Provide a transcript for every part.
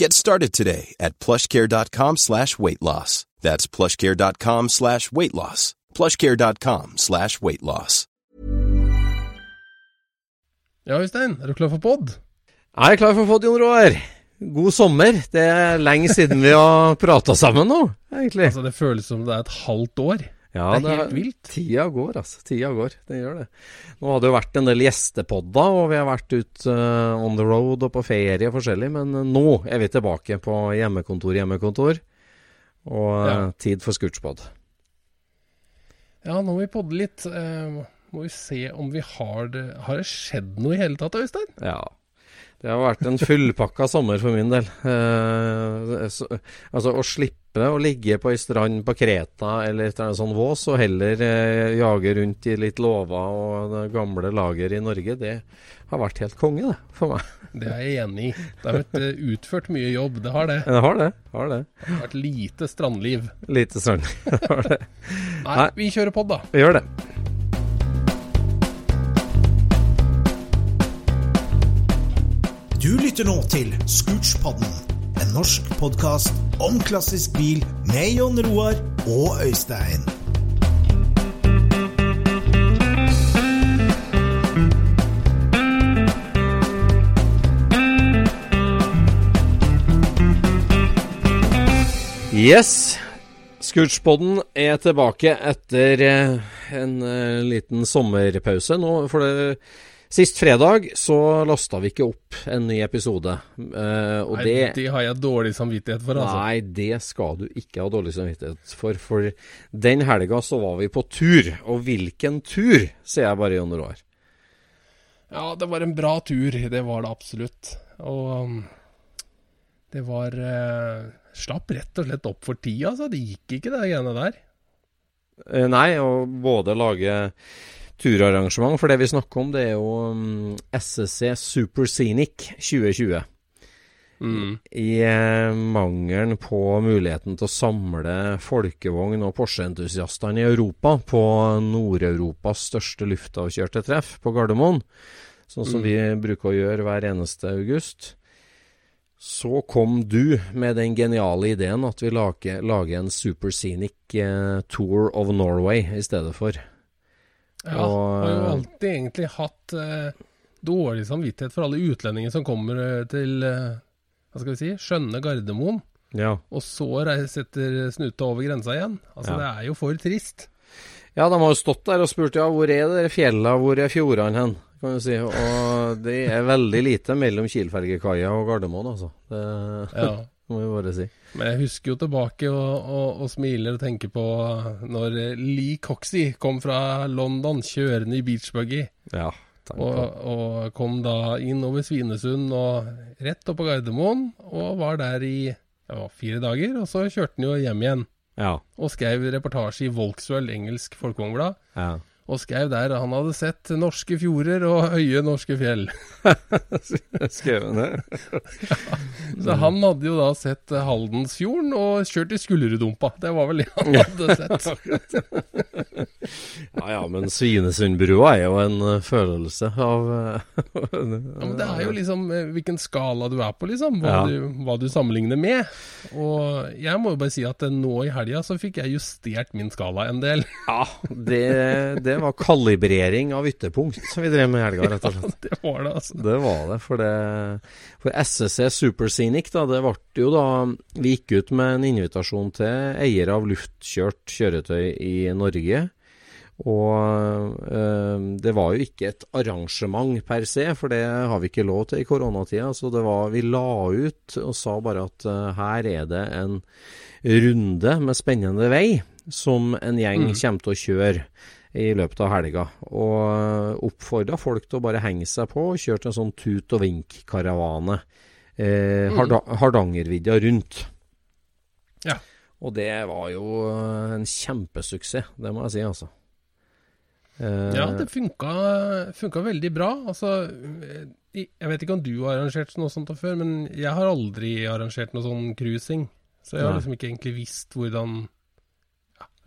Get started today at plushcare.com slash weight loss. That's plushcare.com slash weight loss. plushcare.com slash weight loss. Ja, Øystein, er du klar for pod? Jeg er klar for pod, Jon Roar. God sommer. Det er lenge siden vi har prata sammen nå, egentlig. Altså, Det føles som det er et halvt år. Ja, det er helt vilt. Tida går, altså. Tida går. Det gjør det. Nå har det jo vært en del gjestepodder, og vi har vært ut uh, on the road og på ferie og forskjellig, men uh, nå er vi tilbake på hjemmekontor, hjemmekontor. Og uh, Ja. tid for scootspod. Ja, nå må vi podde litt. Uh, må vi se om vi har det Har det skjedd noe i hele tatt, Øystein? Ja. Det har vært en fullpakka sommer for min del. Eh, så, altså å slippe å ligge på ei strand på Kreta eller et eller annet sånt vås, og heller eh, jage rundt i litt låver og det gamle lager i Norge, det har vært helt konge, det, for meg. Det er jeg enig i. Det har vært eh, utført mye jobb, det har det. Det har det. Har det. Det har vært lite strandliv. Lite strand. har det. Nei. vi kjører pod, da. Vi gjør det. Du lytter nå til Scootspodden, en norsk podkast om klassisk bil med Jon Roar og Øystein. Yes. Scootspodden er tilbake etter eh, en eh, liten sommerpause nå. For det, sist fredag så lasta vi ikke opp en ny episode. Uh, Nei, det det har jeg dårlig samvittighet for, altså. Nei, det skal du ikke ha dårlig samvittighet for. For den helga så var vi på tur. Og hvilken tur, sier jeg bare, Jon Roar. Ja, det var en bra tur. Det var det absolutt. Og um, det var uh, Slapp rett og slett opp for tida, altså. Det gikk ikke, det greiene der. Uh, Nei, og både lage turarrangement, for det vi snakker om, det er jo mm, SSC Super Scenic 2020. Mm. I eh, mangelen på muligheten til å samle folkevogn- og Porsche-entusiastene i Europa på Nord-Europas største luftavkjørte treff på Gardermoen, sånn som Mm. vi bruker å gjøre hver eneste august, så kom du med den geniale ideen at vi lager, lager en Super Scenic eh, Tour of Norway i stedet for. Ja, Og- har jo alltid egentlig hatt eh, dårlig samvittighet for alle utlendinger som kommer eh, til eh, hva skal vi si, skjønne Gardermoen, Ja. og så setter snuta over grensa igjen. Altså, Ja. Det er jo for trist. Ja, de har jo stått der og spurt ja, hvor er det fjella, hvor er fjordene hen? Kan du si. Og det er veldig lite mellom Kielfergekaia og Gardermoen, altså. Det Ja. må vi bare si. Men jeg husker jo tilbake og, og, og smiler og tenker på når Lee Coxey kom fra London kjørende i beachbuggy, Ja. og, og kom da inn over Svinesund og rett opp på Gardermoen, og var der i ja, fire dager, og så kjørte han jo hjem igjen. Ja. og skrev reportasje i Volkswell, engelsk folkevognblad. ja. Og skrev der han hadde sett norske fjorder og høye norske fjell. Skrev han det? Så han hadde jo da sett Haldensfjorden og kjørt i Skullerudumpa. Det var vel det han hadde sett. Ja ja, men Svinesundbrua er jo en eh, følelse av eh, Ja, men det er jo liksom eh, hvilken skala du er på, liksom. Hva, Ja. du, hva du sammenligner med. Og jeg må jo bare si at nå i helga så fikk jeg justert min skala en del. Ja, det, det var kalibrering av ytterpunkt som vi drev med i helga, rett og slett. det var det, altså. Det var det, for det For SSC Superscenic, da, det ble jo da Vi gikk ut med en invitasjon til eiere av luftkjørt kjøretøy i Norge. Og øh, det var jo ikke et arrangement per se, for det har vi ikke lov til i koronatida. Så det var Vi la ut og sa bare at eh, her er det en runde med spennende vei som en gjeng kommer til å kjøre i løpet av helga. Og oppfordra folk til å bare henge seg på og kjøre en sånn tut og vink-karavane. Eh, Harda Hardangervidda rundt. Ja. Og det var jo en kjempesuksess, det må jeg si, altså. Eh, Ja, det funka, funka veldig bra. Altså, jeg vet ikke om du har arrangert noe sånt før, men jeg har aldri arrangert noe sånn cruising. Så jeg har liksom ikke egentlig visst hvordan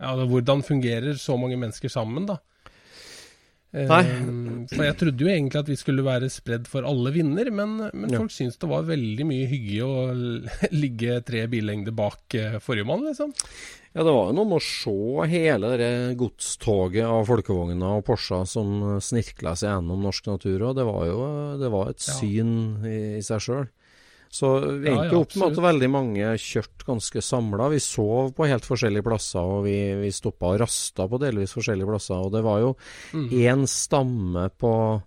ja, ja, hvordan fungerer så mange mennesker sammen, da. Eh, Nei. For jeg trodde jo egentlig at vi skulle være spredd for alle vinder, men, men Ja. folk syntes det var veldig mye hygge å ligge tre billengder bak eh, forrige mann, liksom. Ja, det var jo noe med å se hele det godstoget av folkevogner og Porscher som snirkla seg gjennom norsk natur, og det var jo det var et Ja. syn i, i seg sjøl. Så vi er endte ja, opp med at veldig mange kjørte ganske samla. Vi sov på helt forskjellige plasser, og vi, vi stoppa og rasta på delvis forskjellige plasser. Og det var jo Mm. stamme på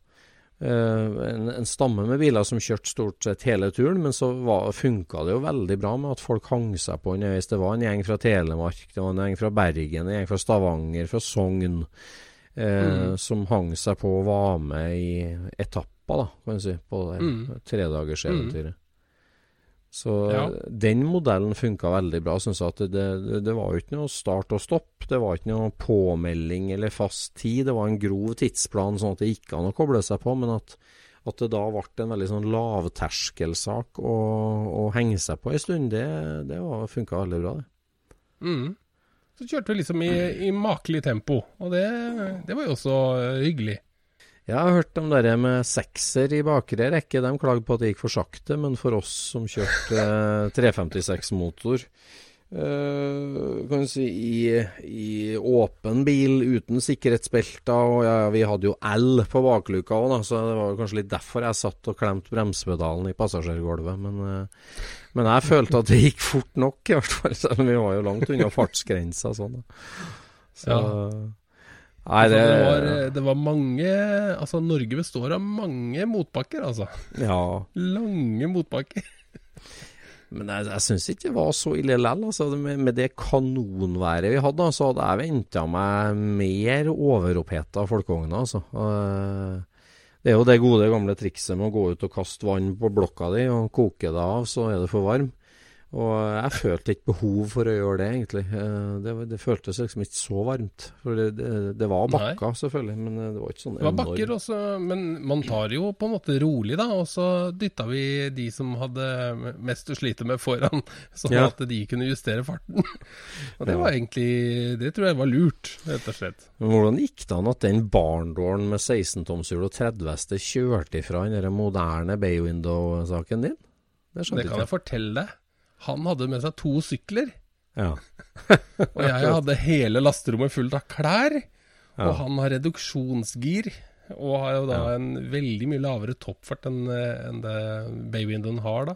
Uh, en, en stamme med biler som kjørte stort sett hele turen, men så funka det jo veldig bra med at folk hang seg på underveis. Det var en gjeng fra Telemark, det var en gjeng fra Bergen, en gjeng fra Stavanger, fra Sogn, uh, Mm. som hang seg på og var med i etapper, da, kan du si, på det Mm. tredagerseventyret. Så Ja. den modellen funka veldig bra. Synes jeg at det, det, det var jo ikke noe start og stopp. Det var ikke noe påmelding eller fast tid. Det var en grov tidsplan, sånn at det gikk an å koble seg på. Men at, at det da ble en veldig sånn lavterskelsak å, å henge seg på en stund, det, det funka veldig bra, det. Mm. Så kjørte vi liksom i, i makelig tempo, og det, det var jo også eh, hyggelig. Jeg har hørt om det med sekser i bakre rekke. De klagde på at det gikk for sakte, men for oss som kjørte eh, 356-motor uh, kan du si i, i åpen bil uten sikkerhetsbelter, og ja, vi hadde jo L på bakluka òg, så det var kanskje litt derfor jeg satt og klemte bremsepedalen i passasjergulvet. Men, uh, men jeg følte at det gikk fort nok, i hvert fall. Selv om vi var jo langt unna fartsgrensa. Sånn, da. så Ja. Nei, Altså, det, det, var, det var mange Altså, Norge består av mange motbakker, altså. Ja. Lange motbakker. Men jeg, jeg syns ikke det var så ille likevel. Altså, med, med det kanonværet vi hadde, så hadde jeg venta meg mer overoppheta folkeogner. Altså. Eh, Det er jo det gode gamle trikset med å gå ut og kaste vann på blokka di og koke det av, så er det for varm. Og jeg følte ikke behov for å gjøre det, egentlig. Eh, Det, det føltes liksom ikke så varmt. For det, det, det var bakker, selvfølgelig, men eh, det var ikke sånn Det var enormt. bakker også, men man tar jo på en måte rolig, da. Og så dytta vi de som hadde mest å slite med foran, sånn Ja. at de kunne justere farten. Og det var egentlig Det tror jeg var lurt, rett og slett. Men hvordan gikk det an at den barndåren med 16-tomshjul og 30 hester kjørte ifra den der moderne bay window-saken din? Det Det kan jeg fortelle deg. Han hadde med seg to sykler, Ja. og jeg hadde hele lasterommet fullt av klær. Og han har reduksjonsgir, og har jo da en veldig mye lavere toppfart enn enn det Baywindowen har, da.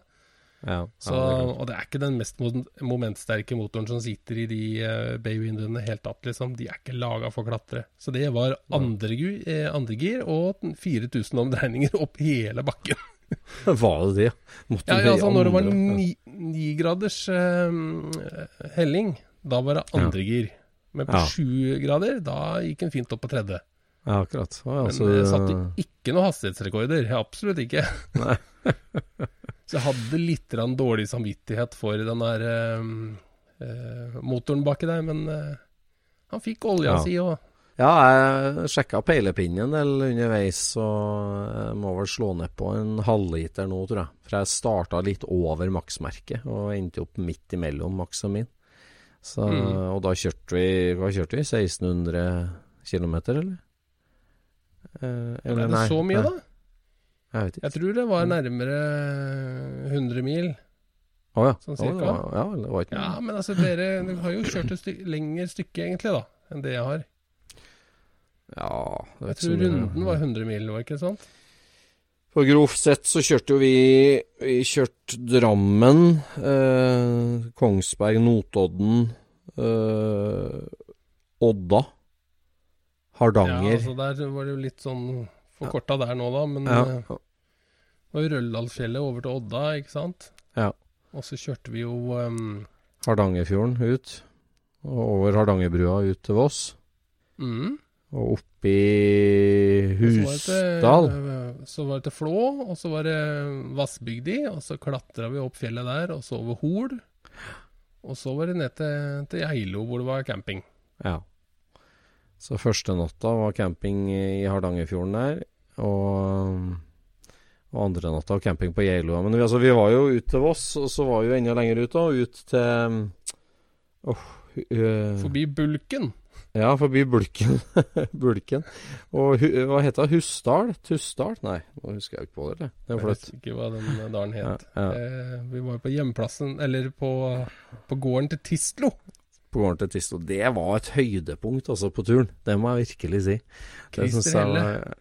ja. Så, det og det er ikke den mest momentsterke motoren som sitter i de uh, Baywindowene helt opp, liksom. De er ikke laga for klatre. Så det var andre, eh, andre gir og 4000 omdreininger opp hele bakken. Var det det? Måtte Ja, ja, altså Når det var nigraders ni, ni graders eh, helling, da var det andre gir. Men på sju grader, da gikk den fint opp på tredje. Ja, akkurat. Å, ja, Men så, jeg satte ikke noen hastighetsrekorder. Absolutt ikke. Så jeg hadde litt dårlig samvittighet for den der eh, eh, motoren baki der, men eh, han fikk olja Ja. si og Ja, jeg sjekka peilepinnen en del underveis, og jeg må vel slå ned på en halvliter nå, tror jeg. For jeg starta litt over maksmerket og endte opp midt imellom maks og min. Så, Mm. Og da kjørte vi Hva kjørte vi? 1600 km, eller? Eh, Er det så mye, da? Jeg vet ikke. Jeg tror det var nærmere 100 mil. Å ja. sånn cirka. var- ja, ikke Ja, men altså, dere, dere har jo kjørt et styk, lengre stykke, egentlig, da, enn det jeg har. Ja, Jeg tror runden var 100 mil, var ikke sant? For grovt sett så kjørte jo vi Vi kjørte Drammen, eh, Kongsberg, Notodden, eh, Odda, Hardanger. Ja, altså Der var det jo litt sånn forkorta der nå, da. Men Ja, eh, det var jo Røldalsfjellet over til Odda, ikke sant? Ja. Og så kjørte vi jo um, Hardangerfjorden ut. Og over Hardangerbrua ut til Voss. mm, Og oppi i Husdal. Så var det til Flå, og så var det Vassbygdi, og så klatra vi opp fjellet der, og så over Hol. Og så var det ned til, til Geilo, hvor det var camping. Ja. Så første natta var camping i Hardangerfjorden der, og, og andre natta var camping på Geilo. Men vi, altså, vi var jo ut til Voss, og så var vi jo enda lenger ut da, ut til oh, øh, Forbi Bulken. Ja, forbi Bulken. Bulken. Og hva heter det? Husdal? Tussdal? Nei, nå husker jeg ikke på det. Det Jeg er flaut. vet ikke hva den dalen Ja, het. ja. Eh, vi var jo på hjemplassen, eller på, på gården til Tistlo. På gården til Tistlo. Det var et høydepunkt altså på turen. Det må jeg virkelig si. Det syns jeg,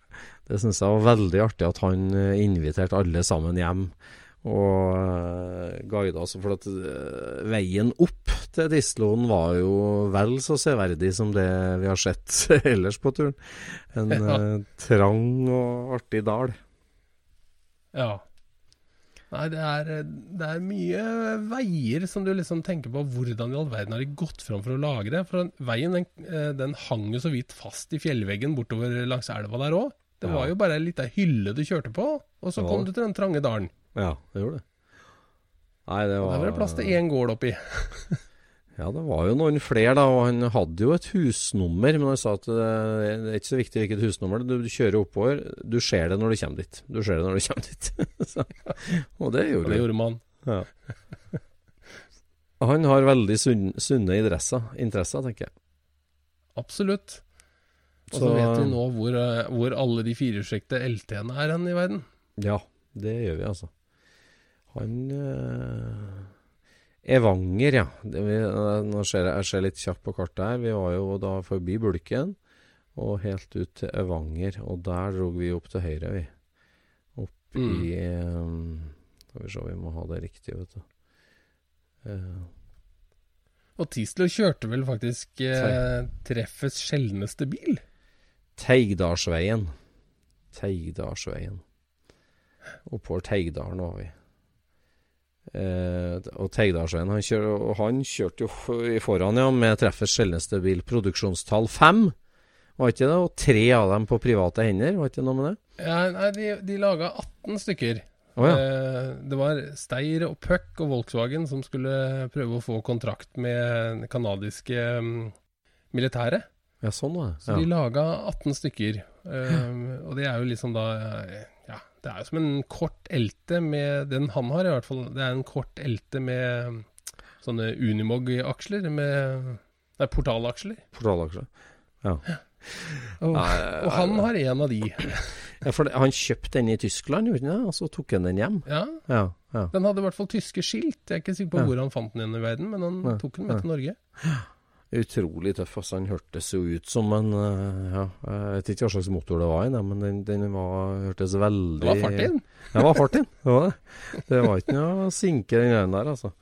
jeg var veldig artig at han eh, inviterte alle sammen hjem. Og uh, guida oss. For at eh, veien opp til Tisloen var jo vel så severdig som det vi har sett ellers på turen. En Ja. eh, trang og artig dal. Ja. Nei, det er, det er mye veier som du liksom tenker på hvordan i all verden har de gått fram for å lage det. For veien den, eh, den hang jo så vidt fast i fjellveggen bortover langs elva der òg. Det Ja. var jo bare ei lita hylle du kjørte på, og så Ja. kom du til den trange dalen. Ja, det gjorde det. Nei, det var Der var det plass til én gård oppi. Ja, det var jo noen flere, da. Og han hadde jo et husnummer, men han sa at det, det er ikke så viktig hvilket husnummer. Du, kjører oppover, du ser det når du kommer dit. Du ser det når du kommer dit. så, og det gjorde det gjorde man. Ja. Han har veldig sunn, sunne interesser, interesser, tenker jeg. Absolutt. Og så Så- vet vi nå hvor, eh, hvor alle de firehjulstrekte LT-ene er hen i verden. Ja, det gjør vi, altså. Han eh, Evanger, ja. Det, vi, eh, nå ser jeg, jeg ser litt kjapt på kartet her. Vi var jo da forbi Bulken og helt ut til Evanger. Og der dro vi opp til høyre, vi. Opp Mm. i eh, Skal vi se, vi må ha det riktig, vet du. Eh, Og Tislo kjørte vel faktisk eh, treffets sjeldneste bil. Teigdalsveien. Teigdalsveien. Oppover Teigdalen var vi. Eh, og Teigdalsveien han, kjør, han kjørte jo i foran ja, med treffets sjeldneste bil. Produksjonstall fem, var ikke det? Og tre av dem på private hender, var ikke det noe med det? Ja, nei, de, de laga 18 stykker. Oh, ja. Eh, det var Steir og Puck og Volkswagen som skulle prøve å få kontrakt med det canadiske mm, militæret. ja, sånn var det. Så de laga 18 stykker. Eh, og det er jo liksom da eh, det er jo som en kort elte med Den han har, i hvert fall. Det er en kort elte med mm, sånne Unimog-aksler. Med Nei, portalaksler. Portalaksler, ja. ja. og han har en av de. Ja, for han kjøpte den i Tyskland, gjorde han det? Og så tok han den hjem? Ja, Ja. ja. Den hadde i hvert fall tyske skilt. Jeg er ikke sikker på Ja. hvor han fant den i verden, men han Ja, tok den med ja. til Norge. Utrolig tøff. Altså, han hørtes jo ut som en eh, ja, Jeg vet ikke hva slags motor det var i, men den, den var, hørtes veldig Det var fart inn. Det var fart inn. Det var det. Det var ikke noe å sinke, den greien der, altså.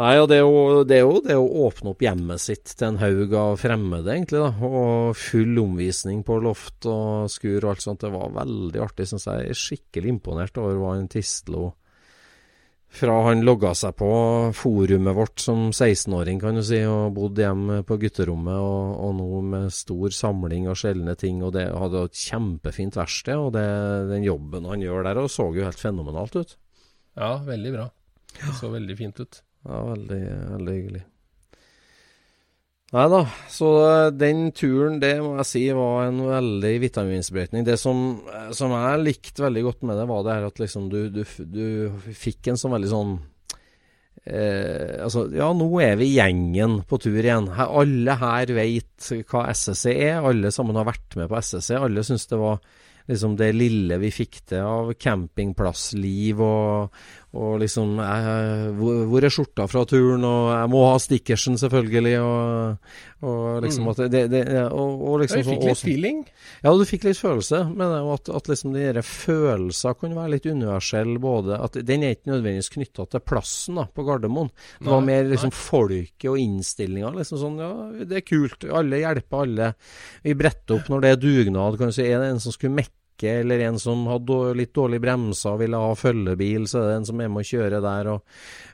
Nei, og det er, jo, det er jo det å åpne opp hjemmet sitt til en haug av fremmede, egentlig, da. Og full omvisning på loft og skur og alt sånt. Det var veldig artig, syns jeg. Jeg er skikkelig imponert over hva en Tistlo fra han logga seg på forumet vårt som 16-åring, kan du si, og bodde hjemme på gutterommet, og, og nå med stor samling av sjeldne ting, og det hadde et kjempefint verksted, og det, den jobben han gjør der, og så jo helt fenomenalt ut. Ja, veldig bra. Det så veldig fint ut. Ja, veldig, veldig hyggelig. Nei da, så eh, den turen, det må jeg si var en veldig vitamininnsprøytning. Det som, eh, som jeg likte veldig godt med det, var det her at liksom du, du, du fikk en sånn veldig sånn eh, Altså, ja, nå er vi gjengen på tur igjen. Her, alle her vet hva SSC er. Alle sammen har vært med på SSC. Alle syns det var liksom det lille vi fikk til av campingplassliv og, og liksom jeg, hvor, er skjorta fra turen, og jeg må ha stickersen, selvfølgelig, og, og liksom Mm. at det, det og, og liksom Du fikk litt litt feeling. ja, du fikk litt følelse, men at, at liksom de der følelser kunne være litt universelle. Både at Den er ikke nødvendigvis knytta til plassen da, på Gardermoen. Det var Nei, mer liksom folket og innstillinga. Liksom sånn, ja, det er kult. Alle hjelper alle. Vi bretter opp når det er dugnad. Kan du si, Er det en som skulle mekke, eller en som hadde litt dårlig bremser og ville ha følgebil, så er det en som er med å kjøre der. og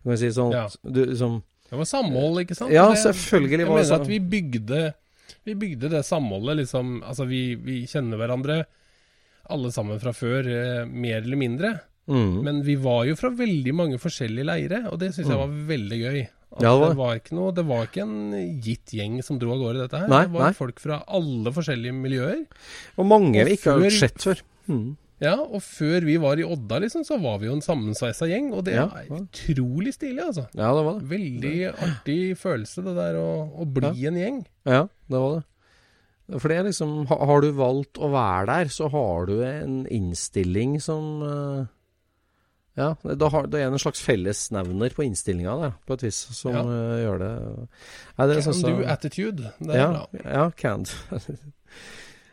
kan si sånn, Ja. du, som, Det var samhold, ikke sant? Ja, Det- selvfølgelig Jeg var det mener at vi bygde, vi bygde det samholdet, liksom Altså, vi, vi kjenner hverandre alle sammen fra før, eh, mer eller mindre. mm, Men vi var jo fra veldig mange forskjellige leire, og det syns jeg var veldig gøy. At Ja, det var det, var ikke noe, det var ikke en gitt gjeng som dro av gårde dette her. Nei, det var nei. folk fra alle forskjellige miljøer. og mange Og vi ikke har før- sett før. Mm. Ja, og før vi var i Odda, liksom, så var vi jo en sammensveisa gjeng, og det Ja, er utrolig stilig, altså. Ja, det var det. Veldig artig følelse, det der å, å bli en gjeng. Ja, det var det. For det er liksom Har du valgt å være der, så har du en innstilling som eh, Ja, da, har, da er det en slags fellesnevner på innstillinga der, på et vis, som Ja. uh, gjør det Nei, det Can så, do attitude. Det er ja, bra. ja, can do.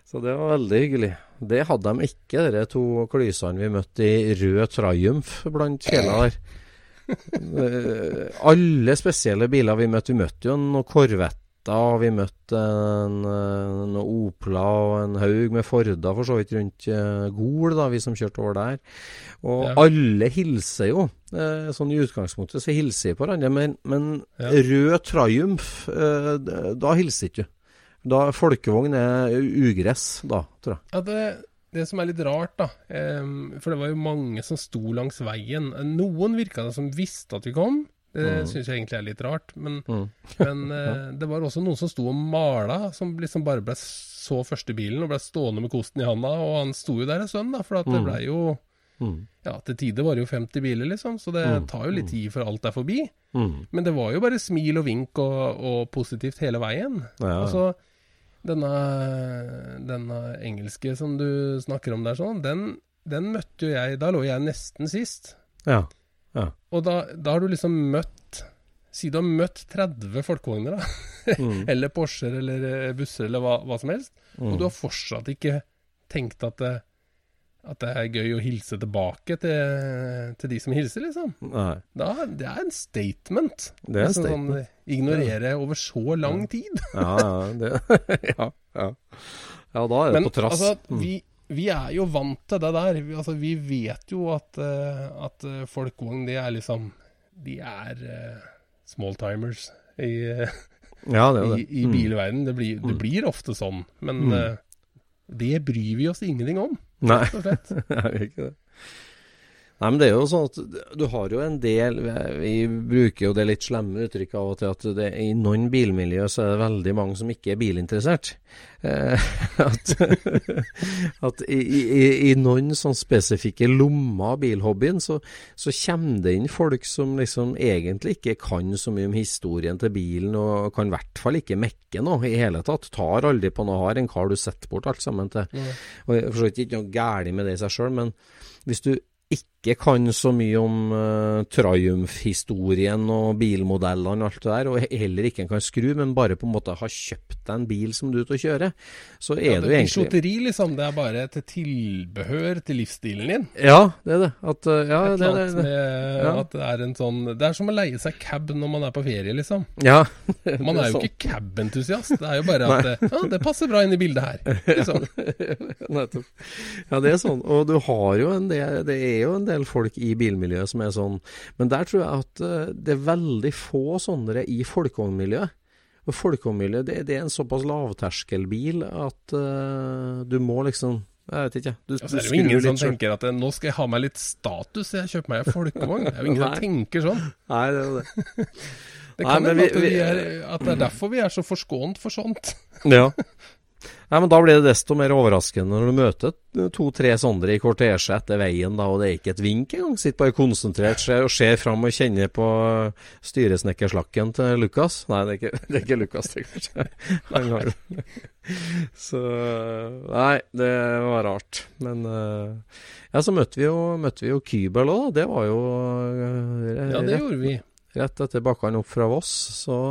Så det var veldig hyggelig. Det hadde de ikke, de to klysene vi møtte i rød Triumph blant fjellene der. Eh, Alle spesielle biler vi møtte. Vi møtte jo noen Corvetter, har vi møtt en, en Opla og en haug med Forda for så vidt rundt eh, Gol, da, vi som kjørte over der. Og Ja. alle hilser jo. Eh, sånn i utgangspunktet så hilser vi på hverandre, men, men Ja. rød Triumph, eh, da hilser ikke du. Da Folkevogn er ugress, da, tror jeg. Ja, det, det som er litt rart, da For det var jo mange som sto langs veien. Noen virka det som visste at vi kom. Det Mm. syns jeg egentlig er litt rart. Men, Mm. men eh, det var også noen som sto og mala, som liksom bare ble så første bilen og ble stående med kosten i handa. Og han sto jo der en stund, da, for at det Mm. blei jo Mm. Ja, til tider var det jo 50 biler, liksom, så det Mm. tar jo litt tid før alt er forbi. Men det var jo bare smil og vink og, og positivt hele veien. Ja, Altså, denne, denne engelske som du snakker om der, sånn, den, den møtte jo jeg Da lå jeg nesten sist. ja. Og da, da har du liksom møtt Si du har møtt 30 folkevogner, da. Mm. eller Porscher eller eh, busser eller hva, hva som helst. Mm. Og du har fortsatt ikke tenkt at det, at det er gøy å hilse tilbake til, til de som hilser, liksom. Nei, Da, det er en statement. det er en Liksom statement. Sånn, ignorere over så lang tid. Ja, ja, det, ja, ja. ja, da er det Men på trass. altså, Mm. vi, vi er jo vant til det der. Vi, altså, vi vet jo at, uh, at eh, folkevogn, det er liksom De er uh, smalltimers i, uh, ja, det det. i, i Mm. bilverden. Det blir, det Mm. blir ofte sånn. Men eh, det bryr vi oss ingenting om, rett og slett. Nei, det er ikke det. Nei, men det er jo sånn at du har jo en del Vi bruker jo det litt slemme uttrykket av og til at det, i noen bilmiljø så er det veldig mange som ikke er bilinteressert. Eh, at at i, i, i noen sånn spesifikke lommer av bilhobbyen så, så kommer det inn folk som liksom egentlig ikke kan så mye om historien til bilen, og kan i hvert fall ikke mekke noe i hele tatt. Tar aldri på noe, har en kar du setter bort alt sammen til. Og jeg forstår ikke noe galt med det i seg sjøl, men hvis du ikke kan så mye om uh, Triumph-historien og bilmodellene og alt det der, og heller ikke kan skru, men bare på en måte har kjøpt deg en bil som du er ute og kjører, så er Ja, du det er egentlig Bisloteri, liksom. Det er bare et tilbehør til livsstilen din. Ja, det er det. At, uh, ja, Et det, eller det, det. med Ja. at det er en sånn Det er som å leie seg cab når man er på ferie, liksom. Ja, Man er jo sånn. ikke cab-entusiast. Det er jo bare at ja, det passer bra inn i bildet her. Liksom. Ja, det er sånn. Og du har jo en del Det er jo en del folk i bilmiljøet som er sånn. Men der tror jeg at eh, det er veldig få sånne i folkevognmiljøet. Og folkevognmiljøet, det, det er en såpass lavterskelbil at uh, du må liksom Jeg vet ikke. Du, altså, det er jo ingen som selv. tenker at eh, nå skal jeg ha meg litt status, jeg kjøper meg en folkevogn. Det er jo ingen som tenker sånn. Nei, det er det. Det kan hende at, at det er derfor vi er så forskånt for sånt. Ja. Nei, men Da blir det desto mer overraskende når du møter to-tre sånne i kortesje etter veien, da, og det er ikke et vink engang. Sitter bare konsentrert og ser fram og kjenner på styresnekkerslakken til Lukas. Nei, det er ikke, det er ikke Lukas, det, kanskje. Så Nei, det var rart. Men eh, ja, så møtte vi jo, møtte vi jo Kybel òg. Det var jo eh, Ja, det gjorde vi. Rett etter bakkene opp fra Voss, så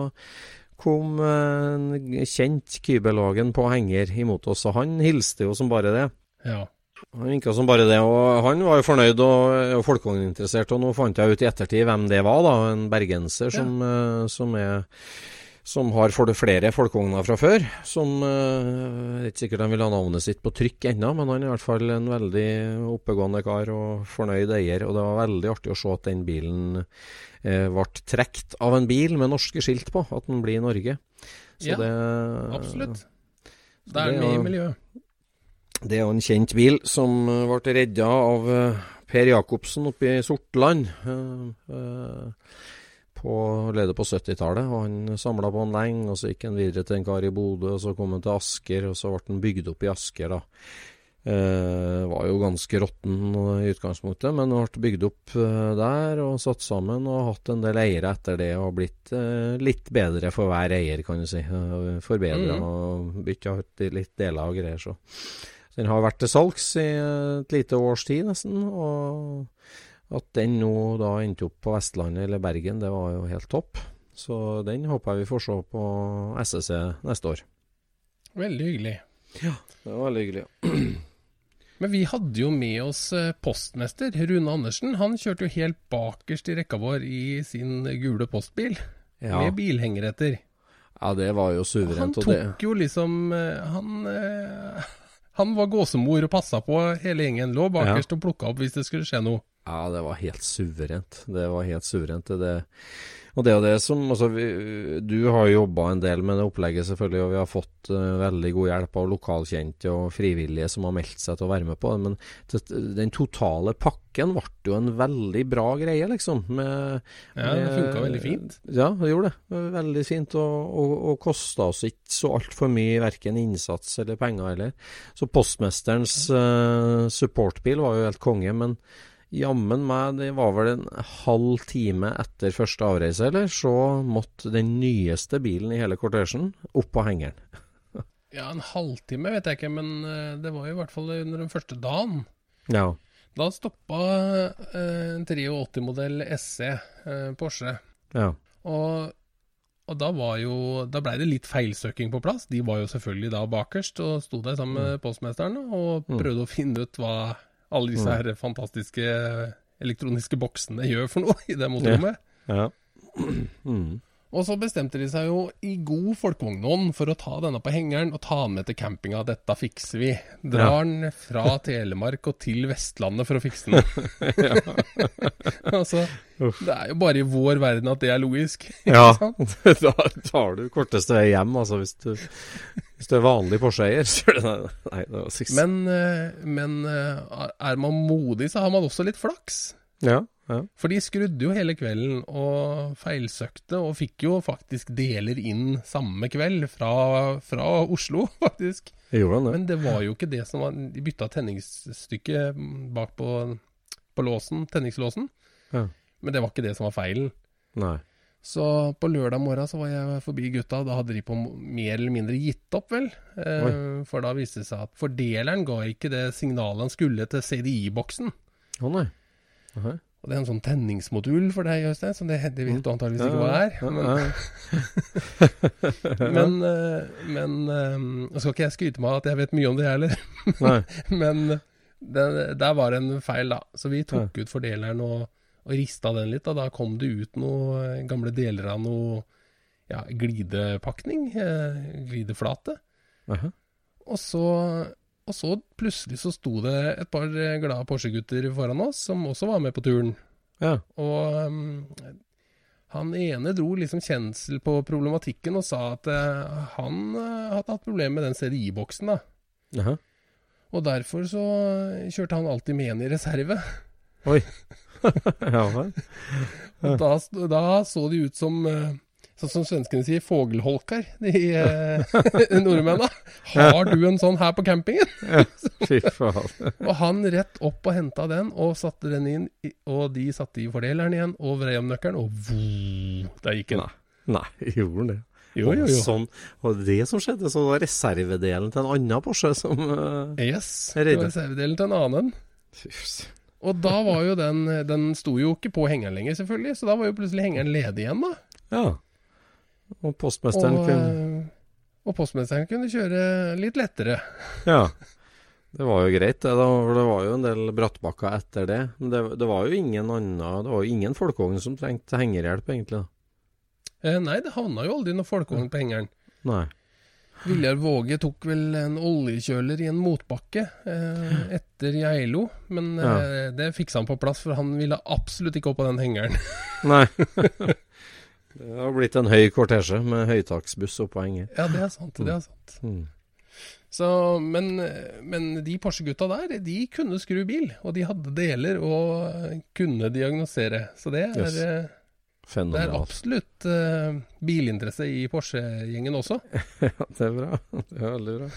kom en kjent kybelagen på henger imot oss, og han hilste jo som bare det. Ja. Han vinka som bare det, og han var jo fornøyd og, og folkevogninteressert, og nå fant jeg ut i ettertid hvem det var, da. En bergenser som, eh, som er som har for det flere folkevogner fra før. Som eh, er ikke sikkert han vil ha navnet sitt på trykk ennå, men han er i hvert fall en veldig oppegående kar og fornøyd eier. Og det var veldig artig å se at den bilen eh, ble trukket av en bil med norske skilt på, at den blir i Norge. Så Ja, det, Absolutt. Det er mye miljø. det er jo en kjent bil som eh, ble redda av eh, Per Jacobsen oppe i Sortland. eh, eh, på, leder på 70-tallet. og Han samla på han lenge, og så gikk han videre til en kar i Bodø, og så kom han til Asker, og så ble han bygd opp i Asker. da. Eh, var jo ganske råtten i utgangspunktet, men ble bygd opp eh, der og satt sammen og hatt en del eiere etter det og blitt eh, litt bedre for hver eier, kan du si. Uh, Forbedra mm. og bytta ut litt deler og greier. så den har vært til salgs i et lite års tid nesten, og at den nå da endte opp på Vestlandet eller Bergen, det var jo helt topp. Så den håper jeg vi får se på SSC neste år. Veldig hyggelig. Ja, Det var veldig hyggelig. Men vi hadde jo med oss eh, postmester Rune Andersen. Han kjørte jo helt bakerst i rekka vår i sin gule postbil, Ja, med bilhenger etter. ja det var jo suverent. Han tok jo liksom eh, Han, eh, han var gåsemor og passa på hele gjengen. Lå bakerst og plukka opp hvis det skulle skje noe. Ja, det var helt suverent. Det var helt suverent. Det, det. Og det er det som altså, vi, Du har jo jobba en del med det opplegget, selvfølgelig, og vi har fått uh, veldig god hjelp av lokalkjente og frivillige som har meldt seg til å være med på det. Men det, den totale pakken ble jo en veldig bra greie, liksom. Med, Ja, det funka veldig fint. Ja, det gjorde det. Veldig fint, og, og, og kosta oss ikke så altfor mye, verken innsats eller penger heller. Så postmesterens uh, supportbil var jo helt konge, men jammen meg, det var vel en halv time etter første avreise, eller, så måtte den nyeste bilen i hele kortesjen opp på hengeren. Ja, en halvtime vet jeg ikke, men eh, det var i hvert fall under den første dagen. Ja. Da stoppa eh, en 83-modell SE, eh, Porsche. Ja. Og, og da var jo Da blei det litt feilsøking på plass. De var jo selvfølgelig da bakerst og sto der sammen med postmesteren og Mm. prøvde å finne ut hva alle disse her fantastiske elektroniske boksene gjør for noe i det motorrommet. ja. Mm. Og så bestemte de seg jo i god folkevognånd for å ta denne på hengeren og ta den med til campinga. Dette fikser vi. Drar den fra Telemark og til Vestlandet for å fikse den. altså, det er jo bare i vår verden at det er logisk. Ja, Ikke sant? da tar du korteste vei hjem, altså, hvis du, hvis du er vanlig Porsche-eier. så er det- Nei, det var seks. Men, eh, men eh, er man modig, så har man også litt flaks. Ja, ja. For de skrudde jo hele kvelden og feilsøkte, og fikk jo faktisk deler inn samme kveld fra, fra Oslo, faktisk. Jeg gjorde det. Men det var jo ikke det som var De bytta tenningsstykket bak på, på låsen, tenningslåsen. Ja. Men det var ikke det som var feilen. Nei. Så på lørdag morgen så var jeg forbi gutta. Da hadde de på mer eller mindre gitt opp, vel. Eh, for da viste det seg at fordeleren ga ikke det signalet han skulle til CDI-boksen. Å nei. Aha. Og det er en sånn tenningsmodul for deg, Øystein, som det, det vet du antageligvis ikke hva er. Men, men, eh, men eh, skal ikke jeg skryte meg av at jeg vet mye om det heller, Nei. men det, der var det en feil, da. Så vi tok ut fordeleren og, og rista den litt. Og da kom det ut noen gamle deler av noe ja, glidepakning. Eh, glideflate. -huh. Og så, og så plutselig så sto det et par eh, glade Porsche-gutter foran oss, som også var med på turen. Ja. Og um, han ene dro liksom kjensel på problematikken og sa at uh, han uh, hadde hatt problemer med den CDI-boksen. da. Aha. Og derfor så kjørte han alltid med en i reserve. Oi. ja vel. Og da, da så de ut som eh, sånn som svenskene sier, fågelholkar, de eh, nordmennene. Har du en sånn her på campingen? Fy faen. Og han rett opp og henta den, og satte den inn, og de satte i fordeleren igjen, og vrei om nøkkelen, og der gikk den. Nei, nei, gjorde den det? Jo, jo, Og jo. Sånn, og det som skjedde, så var reservedelen til en annen Porsche som uh, Yes. Jeg Det redd. var reservedelen til en annen. fy s- Og da var jo den Den sto jo ikke på hengeren lenger, selvfølgelig, så da var jo plutselig hengeren ledig igjen, da. Ja. Og postmesteren Og, kunne eh, og postmesteren kunne kjøre litt lettere. Ja. Det var jo greit, det. da, for Det var jo en del brattbakker etter det. Men det, det var jo ingen annen Det var jo ingen folkevogn som trengte hengerhjelp, egentlig. da. Eh, nei, det havna jo aldri noen folkevogn på hengeren. Nei. Viljar Våge tok vel en oljekjøler i en motbakke eh, etter Geilo, men eh, det fiksa han på plass, for han ville absolutt ikke opp på den hengeren. Nei. det har blitt en høy kortesje med høytaksbuss oppå henger. ja, det er sant. det er sant. Mm. Så, men, men de Porsche-gutta der, de kunne skru bil, og de hadde deler og kunne diagnosere. Så det er, Yes. Eh, det er absolutt uh, bilinteresse i Porsche-gjengen også. Ja, det er bra. Det er veldig bra.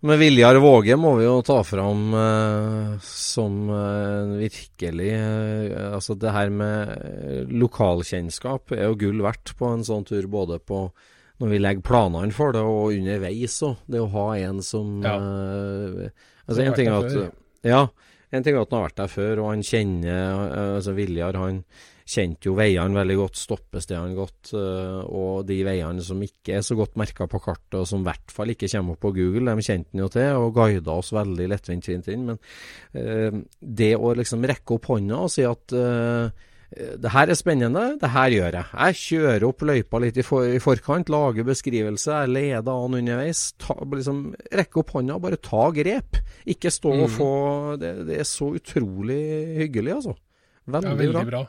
Men Viljar Våge må vi jo ta fram eh, som eh, virkelig eh, Altså, det her med lokalkjennskap er jo gull verdt på en sånn tur, både på når vi legger planene for det, og underveis òg. Det å ha en som Ja. eh, Altså, en ting er at. Ja. En ting er at han har vært der før, og han kjenner eh, Altså, Viljar, han kjente jo veiene veldig godt, stoppestedene godt, eh, og de veiene som ikke er så godt merka på kartet, og som i hvert fall ikke kommer opp på Google, de kjente han jo til, og guida oss veldig lettvint fint inn. Men eh, det å liksom rekke opp hånda og si at eh, det her er spennende, det her gjør jeg. Jeg kjører opp løypa litt i, for, i forkant, lager beskrivelse, jeg leder an underveis. Ta, liksom, rekke opp hånda bare ta grep. Ikke stå og Mm. få det, det er så utrolig hyggelig, altså. Veldig, Ja, veldig bra. bra.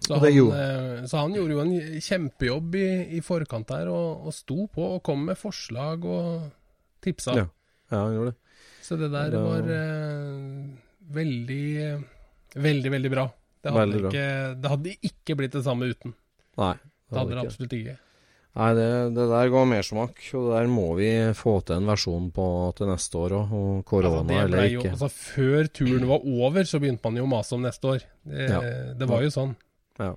Så han, eh, så han gjorde jo en kjempejobb i, i forkant der, og, og sto på og kom med forslag og tipsa. Ja. Ja, han gjorde det. Så det der Det var- eh, veldig, veldig, veldig bra. Det hadde, Veldig bra. ikke, det hadde ikke blitt det samme uten. Nei. Det hadde det ikke. absolutt ikke. Nei, det, det der ga mersmak, og det der må vi få til en versjon på til neste år òg, og korona Altså, eller ikke. jo, altså, før turen var over, så begynte man jo å mase om neste år. Det, Ja. det var jo sånn. Ja.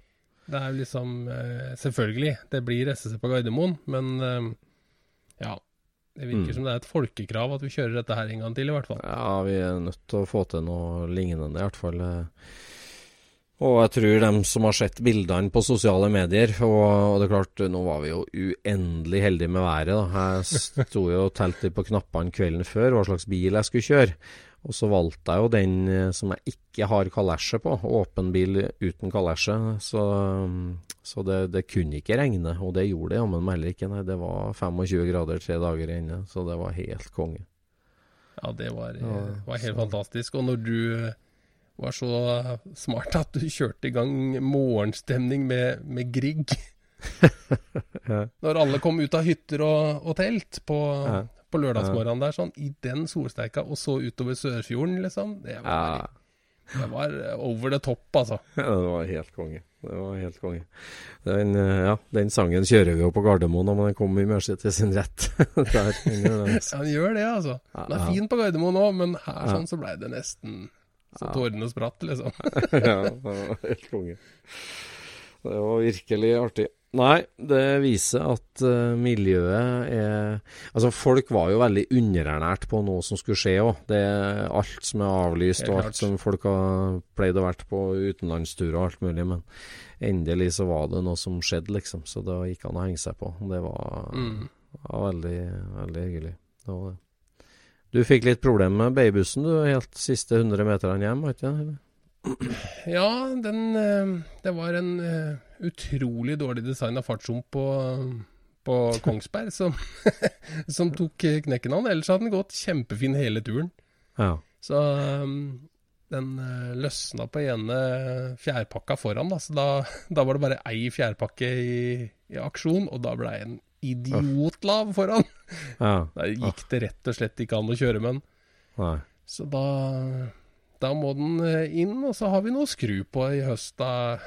Det er jo liksom eh, Selvfølgelig, det blir SSC på Gardermoen, men eh, ja. Det virker Mm. som det er et folkekrav at vi kjører dette her en gang til, i hvert fall. Ja, vi er nødt til å få til noe lignende, i hvert fall. Eh. Og jeg tror dem som har sett bildene på sosiale medier Og, og det er klart, nå var vi jo uendelig heldige med været. da. Jeg sto jo og telte på knappene kvelden før hva slags bil jeg skulle kjøre. Og så valgte jeg jo den eh, som jeg ikke har kalesje på. Åpen bil uten kalesje. Så, så det, det kunne ikke regne, og det gjorde det jammen meg heller ikke. Nei, det var 25 grader tre dager inne, så det var helt konge. Ja, det var, eh, Ja, var helt så- fantastisk. Og når du eh, var så smart at du kjørte i gang morgenstemning med, med Grieg Ja. Når alle kom ut av hytter og, og telt på, Ja. på lørdagsmorgenen der, sånn, i den solsteika, og så utover Sørfjorden, liksom. Det Ja, var, det var over the top, altså. Ja, det var helt konge. Det var helt konge. Den, eh, ja, den sangen kjører vi jo på Gardermoen, men den kommer i mye til sin rett. Der, den. Ja, han gjør det, altså. Den er ja. fin på Gardermoen òg, men her sånn så blei det nesten så tårene spratt, liksom. ja, det var helt konge. Det var virkelig artig. Nei, det viser at uh, miljøet er Altså, folk var jo veldig underernært på noe som skulle skje òg. Det er alt som er avlyst, og alt som folk har pleid å vært på utenlandsturer og alt mulig. Men endelig så var det noe som skjedde, liksom. Så da gikk han å henge seg på. Det var, Mm. var veldig, veldig hyggelig. Det var det. Du fikk litt problemer med babybussen du, helt siste 100 meterne hjem, var ikke det? Ja, den eh, Det var en eh, utrolig dårlig design av fartshump på, på Kongsberg som, som tok knekken den. Ellers hadde den gått kjempefin hele turen. Ja. Så um, den eh, løsna på ene fjærpakka foran, da. Så da, da var det bare ei fjærpakke i, i aksjon, og da ble en idiotlav foran. ja. Da gikk det rett og slett ikke an å kjøre med den. Nei. Så da, da må den eh, inn, og så har vi noe å skru på i høst, da.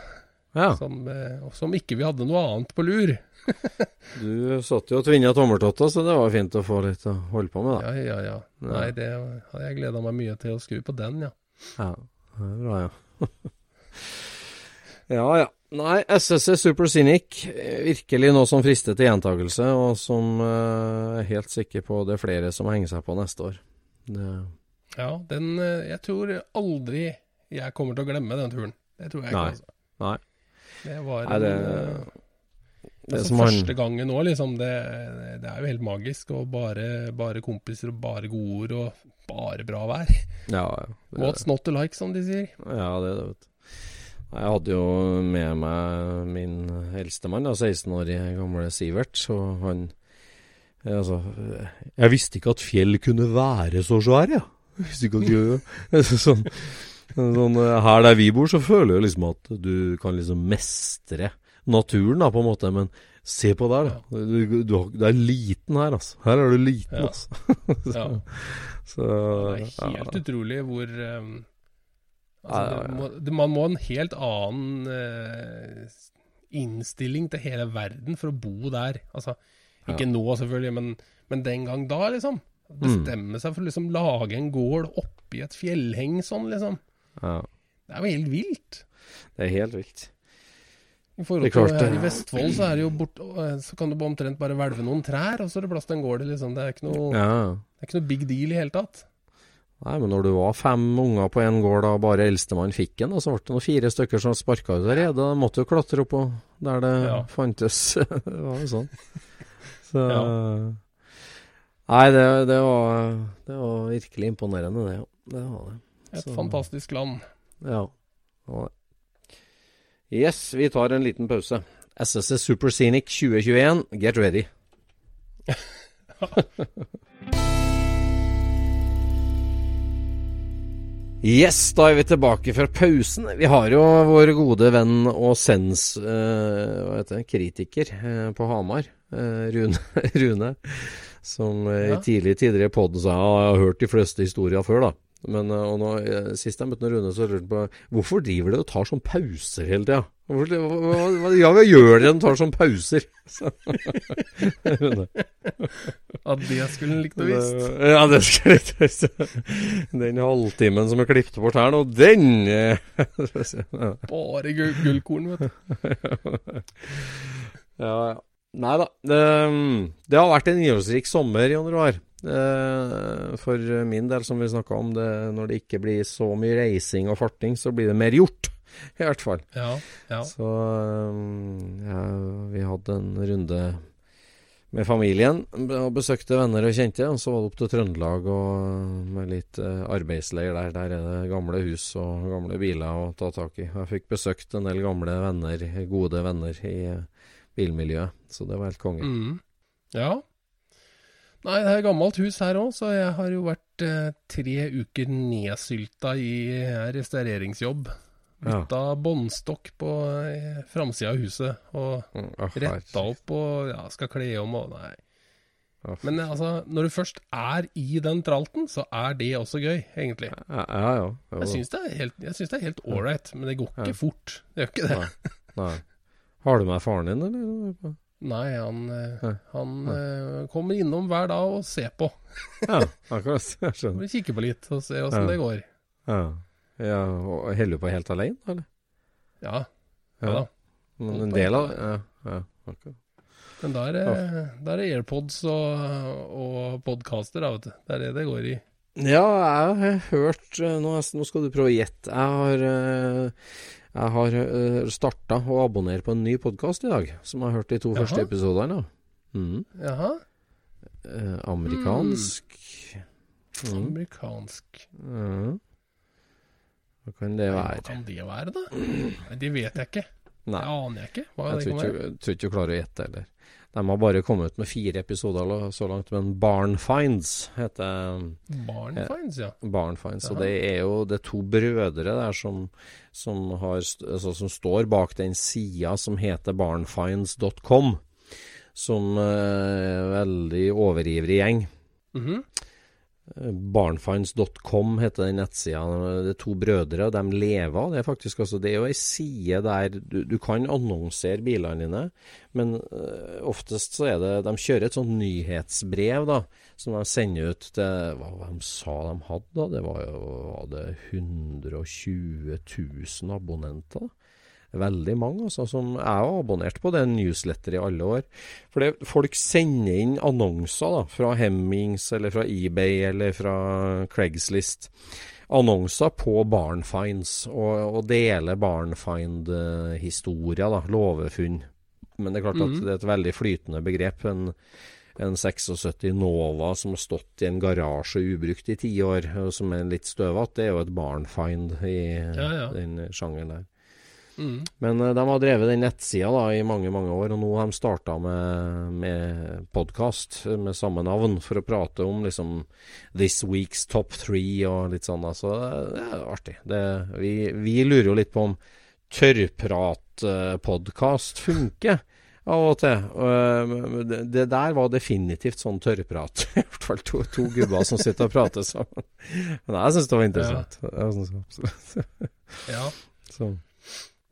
Ja. Som, eh, som ikke vi hadde noe annet på lur. Du satt jo og tvinna tommeltotter, så det var fint å få litt å holde på med, da. Ja, ja, ja. Nei, det har jeg gleda meg mye til å skru på den, ja. Ja, det er bra, ja. ja, ja. Nei, SSC Super Scenic, eh, virkelig noe som frister til gjentakelse, og som uh, er helt sikker på det er flere som henger seg på neste år. Det, Ja, den eh, Jeg tror aldri jeg kommer til å glemme den turen. Det tror jeg ikke. Altså. nei. Det var Nei, det, en, det altså, første gangen nå, liksom. Det, det er jo helt magisk. Og bare, bare kompiser og bare gode ord og bare bra vær. Ja, ja. Det- What's not to like, som de sier. Ja, det er det, vet du. Jeg hadde jo med meg min eldstemann, 16 år gamle Sivert, og han Altså, jeg visste ikke at fjell kunne være så svære, ja. Jeg visste ikke at gjør sånn, sånn, Her der vi bor, så føler jeg liksom at du kan liksom mestre naturen, da, på en måte, men se på der, da. Du, du, du er liten her, altså. Her er du liten, Ja. altså. så, Ja. så Det er helt ja. utrolig hvor um, Ja, altså, det må, det, Man må ha en helt annen uh, innstilling til hele verden for å bo der. Altså, ikke nå, selvfølgelig, men, men den gang da, liksom. Mm. Bestemme seg for å liksom lage en gård oppi et fjellheng sånn, liksom. ja. Det er jo helt vilt. Det er helt vilt. I forhold til her det. i Vestfold, så er bort, eh, så kan du omtrent bare hvelve noen trær, og så er det plass til en gård. Liksom. Det, er ikke noe, Ja. det er ikke noe big deal i hele tatt. Nei, men når du var fem unger på en gård, da bare eldstemann fikk en, og så ble det noen fire stykker som sparka ut der redet, da måtte du klatre opp og der det Ja. fantes. det var jo sånn. Så Ja. Nei, det, det, var, det var virkelig imponerende, det. Ja. Det var det. Et Så- fantastisk land. Ja. det var det. Yes, vi tar en liten pause. SSC Super Scenic 2021, get ready. Yes, da er vi tilbake fra pausen. Vi har jo vår gode venn og sens Uh, hva heter det, kritiker uh, på Hamar, uh, Rune, Rune, som Ja. i tidlige tider i poden sa ja, jeg har hørt de fleste historier før, da. Men eh, og nå, eh, sist jeg møtte Rune, så lurte jeg på hvorfor driver dere og tar sånn pauser hele tida? Hva- hva- hva- Ja, hva gjør dere når dere tar sånn pauser? ja, det skulle han likt å visst. Ja, det skal jeg å visst. Den halvtimen som er klippet bort her nå, den eh. Bare gull, gullkorn, vet du. Ja, ja. Nei da. Det, det har vært en innholdsrik sommer, Jon Roar. Eh, For min del, som vi snakka om, det, når det ikke blir så mye reising og farting, så blir det mer gjort. I hvert fall. Ja, ja. Så eh, ja, vi hadde en runde med familien og besøkte venner og kjente. Og så var det opp til Trøndelag og med litt eh, arbeidsleir der. Der er det gamle hus og gamle biler å ta tak i. Jeg fikk besøkt en del gamle venner, gode venner i eh, bilmiljøet. Så det var helt konge. Mm. Ja. Nei, det er gammelt hus her òg, så jeg har jo vært eh, tre uker nedsylta i restaureringsjobb. restaureringsjobb. Ja. Bytta båndstokk på eh, framsida av huset, og Mm, ah, retta opp og ja, skal kle om og Nei. Oh, Men eh, altså, når du først er i den tralten, så er det også gøy, egentlig. Ja, ja. ja. Jo Jeg syns det er helt, er helt ålreit, men det går ikke Ja. fort. Det gjør ikke det. Nei. Nei. Har du med faren din, eller? Nei, han, eh, Ja. han Uh, kommer innom hver dag og ser på. Ja, akkurat. Jeg skjønner. Vi kikker på litt og ser åssen Ja. det går. Ja. ja og Holder du på helt alene, eller? Ja, ja da. Men en del av Ja. ja akkurat. Men da er det, da er det AirPods og, og podcaster, da, vet du. Det er det det går i. Ja, jeg har hørt eh, Nå, skal du prøve å gjette. Jeg har, eh, jeg har starta å abonnere på en ny podkast i dag, som jeg har hørt de to Jaha. første episodene. Mm. Jaha. Eh, amerikansk mm. Amerikansk. Ja. Hva kan det være? Hva kan det være, da? Det vet jeg ikke. Nei, Det aner jeg ikke. Hva jeg tror ikke, tror ikke du klarer å gjette heller. De har bare kommet ut med fire episoder så langt, men Barn Finds heter Barn finds, ja. Barn Finds. Og det er jo det er to brødre der som, som, har, altså, som står bak den sida som heter barnfinds.com, som er er veldig overivrig gjeng. Mhm. Barnfinds.com heter den nettsida. Det er to brødre, og de lever av det, faktisk. Altså, det er jo ei side der du, du, kan annonsere bilene dine, men uh, oftest så er det De kjører et sånt nyhetsbrev da, som de sender ut til Hva de sa de hadde, da? Det var jo var det 120 000 abonnenter. Veldig mange altså, som jeg har abonnert på det newsletter i alle år. For det, folk sender inn annonser da, fra Hemmings eller fra eBay eller fra Craigslist. Annonser på Barnfinds, og, og deler Barnfind-historier, da, låvefunn. Men det er klart at mm. det er et veldig flytende begrep. En, en 76 Nova som har stått i en garasje ubrukt i ti år, og som er litt støvete, det er jo et barnfind i ja, ja. den sjangeren der. Mm. Men uh, de har drevet den nettsida da, i mange mange år, og nå har de starta med, med podkast med samme navn for å prate om liksom This Week's Top Three og litt sånn. Så det er artig. Det, vi, vi, lurer jo litt på om tørrpratpodkast funker av og til. Det, det, der var definitivt sånn tørrprat. I hvert fall to, to gubber som sitter og prater sammen. Men jeg syns det var interessant. Ja. ja. Så.